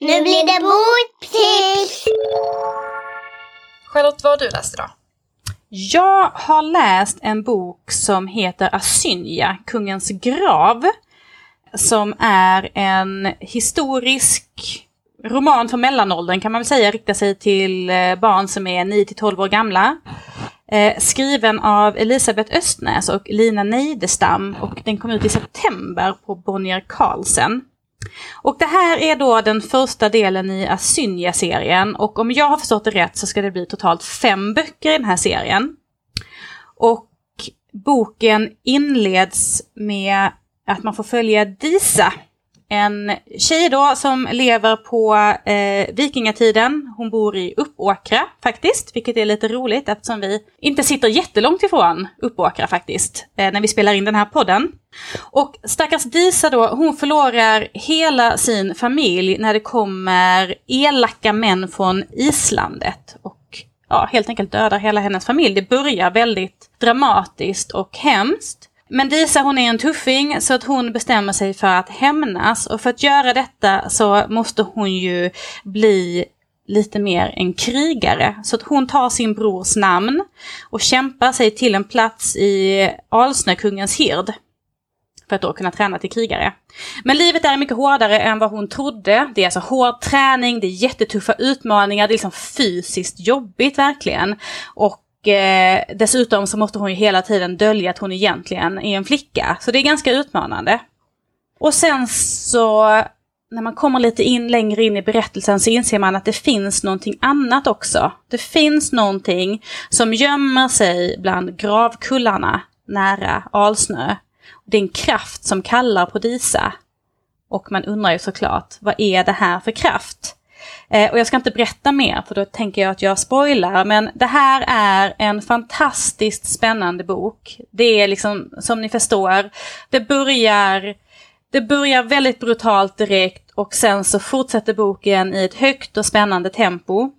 Nu blir det boktips! Charlotte, vad har du läst idag? Jag har läst en bok som heter Asynja, Kungens grav. Som är en historisk roman för mellanåldern kan man väl säga, riktar sig till eh, barn som är 9 12 år gamla. Eh, skriven av Elisabeth Östnäs och Lina Neidestam och den kom ut i september på Bonnier Carlsen. Och det här är då den första delen i Asynja-serien och om jag har förstått det rätt så ska det bli totalt fem böcker i den här serien. Och boken inleds med att man får följa Disa en tjej då som lever på eh, vikingatiden. Hon bor i Uppåkra faktiskt, vilket är lite roligt eftersom vi inte sitter jättelångt ifrån Uppåkra faktiskt, eh, när vi spelar in den här podden. Och stackars Disa då, hon förlorar hela sin familj när det kommer elaka män från islandet. Och ja, helt enkelt dödar hela hennes familj. Det börjar väldigt dramatiskt och hemskt. Men Disa hon är en tuffing så att hon bestämmer sig för att hämnas och för att göra detta så måste hon ju bli lite mer en krigare. Så att hon tar sin brors namn och kämpar sig till en plats i Alsnökungens hird. För att då kunna träna till krigare. Men livet är mycket hårdare än vad hon trodde. Det är alltså hård träning, det är jättetuffa utmaningar, det är liksom fysiskt jobbigt verkligen. Och eh, dessutom så måste hon ju hela tiden dölja att hon egentligen är en flicka. Så det är ganska utmanande. Och sen så när man kommer lite in längre in i berättelsen så inser man att det finns någonting annat också. Det finns någonting som gömmer sig bland gravkullarna nära Alsnö. Det är en kraft som kallar på Disa. Och man undrar ju såklart, vad är det här för kraft? Eh, och jag ska inte berätta mer för då tänker jag att jag spoilar. Men det här är en fantastiskt spännande bok. Det är liksom, som ni förstår, det börjar, det börjar väldigt brutalt direkt och sen så fortsätter boken i ett högt och spännande tempo.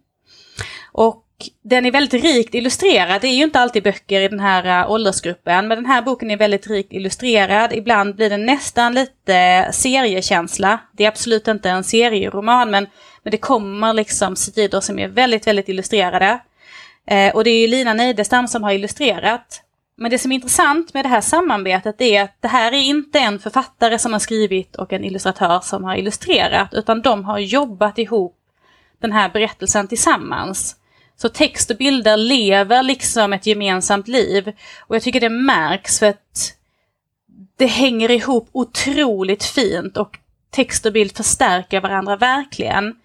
Och den är väldigt rikt illustrerad. Det är ju inte alltid böcker i den här eh, åldersgruppen, men den här boken är väldigt rikt illustrerad. Ibland blir det nästan lite seriekänsla. Det är absolut inte en serieroman, men, men det kommer liksom sidor som är väldigt, väldigt illustrerade. Eh, och det är ju Lina Neidestam som har illustrerat. Men det som är intressant med det här samarbetet är att det här är inte en författare som har skrivit och en illustratör som har illustrerat, utan de har jobbat ihop den här berättelsen tillsammans. Så text och bilder lever liksom ett gemensamt liv. Och jag tycker det märks för att det hänger ihop otroligt fint och text och bild förstärker varandra verkligen.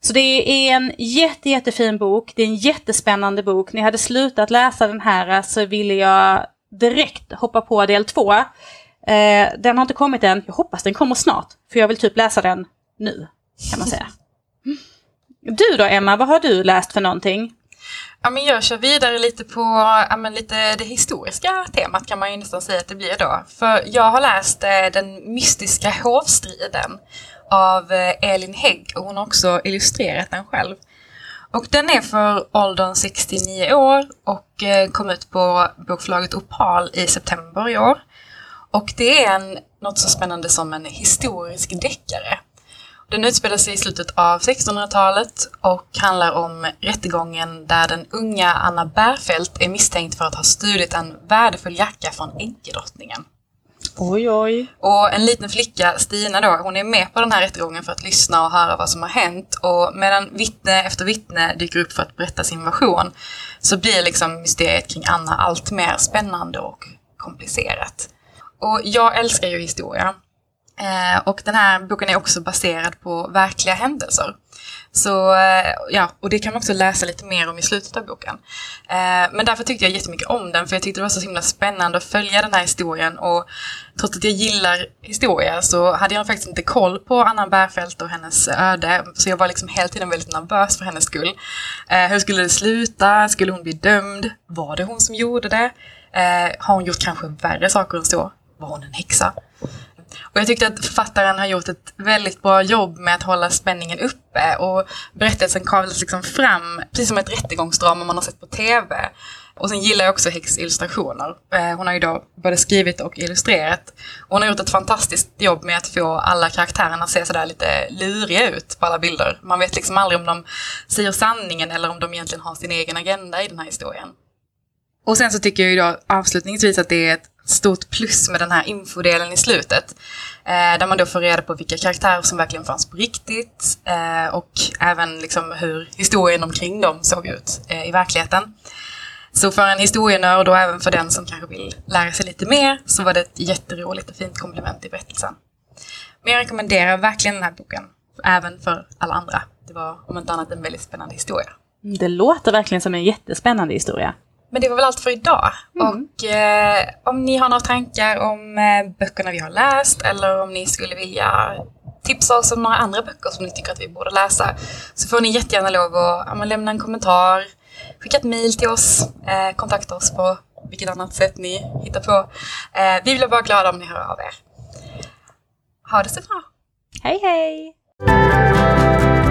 Så det är en jätte, jättefin bok, det är en jättespännande bok. När jag hade slutat läsa den här så ville jag direkt hoppa på del två. Eh, den har inte kommit än, jag hoppas den kommer snart, för jag vill typ läsa den nu, kan man säga. Du då Emma, vad har du läst för någonting? Ja, men jag kör vidare lite på ja, men lite det historiska temat kan man ju nästan säga att det blir då. För jag har läst eh, Den mystiska hovstriden av eh, Elin Hägg och hon har också illustrerat den själv. Och den är för åldern 69 år och eh, kom ut på bokförlaget Opal i september i år. Och det är en, något så spännande som en historisk deckare. Den utspelar sig i slutet av 1600-talet och handlar om rättegången där den unga Anna Bärfelt är misstänkt för att ha stulit en värdefull jacka från änkedrottningen. Oj, oj. Och en liten flicka, Stina då, hon är med på den här rättegången för att lyssna och höra vad som har hänt. Och medan vittne efter vittne dyker upp för att berätta sin version så blir liksom mysteriet kring Anna allt mer spännande och komplicerat. Och jag älskar ju historia. Eh, och den här boken är också baserad på verkliga händelser. Så, eh, ja, och det kan man också läsa lite mer om i slutet av boken. Eh, men därför tyckte jag jättemycket om den, för jag tyckte det var så himla spännande att följa den här historien. Och trots att jag gillar historia så hade jag faktiskt inte koll på Anna Bärfält och hennes öde. Så jag var liksom hela tiden väldigt nervös för hennes skull. hur skulle det sluta? Skulle hon bli dömd? Var det hon som gjorde det? har hon gjort kanske värre saker än så? Var hon en häxa? Och jag tyckte att författaren har gjort ett väldigt bra jobb med att hålla spänningen uppe och berättelsen kavlas liksom fram, precis som ett rättegångsdrama man har sett på TV. Och sen gillar jag också Häcks illustrationer. Eh, hon har ju då både skrivit och illustrerat. Och hon har gjort ett fantastiskt jobb med att få alla karaktärerna att se sådär lite luriga ut på alla bilder. Man vet liksom aldrig om de säger sanningen eller om de egentligen har sin egen agenda i den här historien. Och sen så tycker jag ju då avslutningsvis att det är ett stort plus med den här infodelen i slutet. Eh, där man då får reda på vilka karaktärer som verkligen fanns på riktigt eh, och även liksom hur historien omkring dem såg ut eh, i verkligheten. Så för en historienörd och även för den som kanske vill lära sig lite mer så var det ett jätteroligt och fint komplement i berättelsen. Men jag rekommenderar verkligen den här boken, även för alla andra. Det var om inte annat en väldigt spännande historia. Det låter verkligen som en jättespännande historia. Men det var väl allt för idag. Mm. Och eh, om ni har några tankar om eh, böckerna vi har läst eller om ni skulle vilja tipsa oss om några andra böcker som ni tycker att vi borde läsa så får ni jättegärna lov att ja, lämna en kommentar, skicka ett mail till oss, eh, kontakta oss på vilket annat sätt ni hittar på. Eh, vi blir bara glada om ni hör av er. Ha det så bra! Hej hej!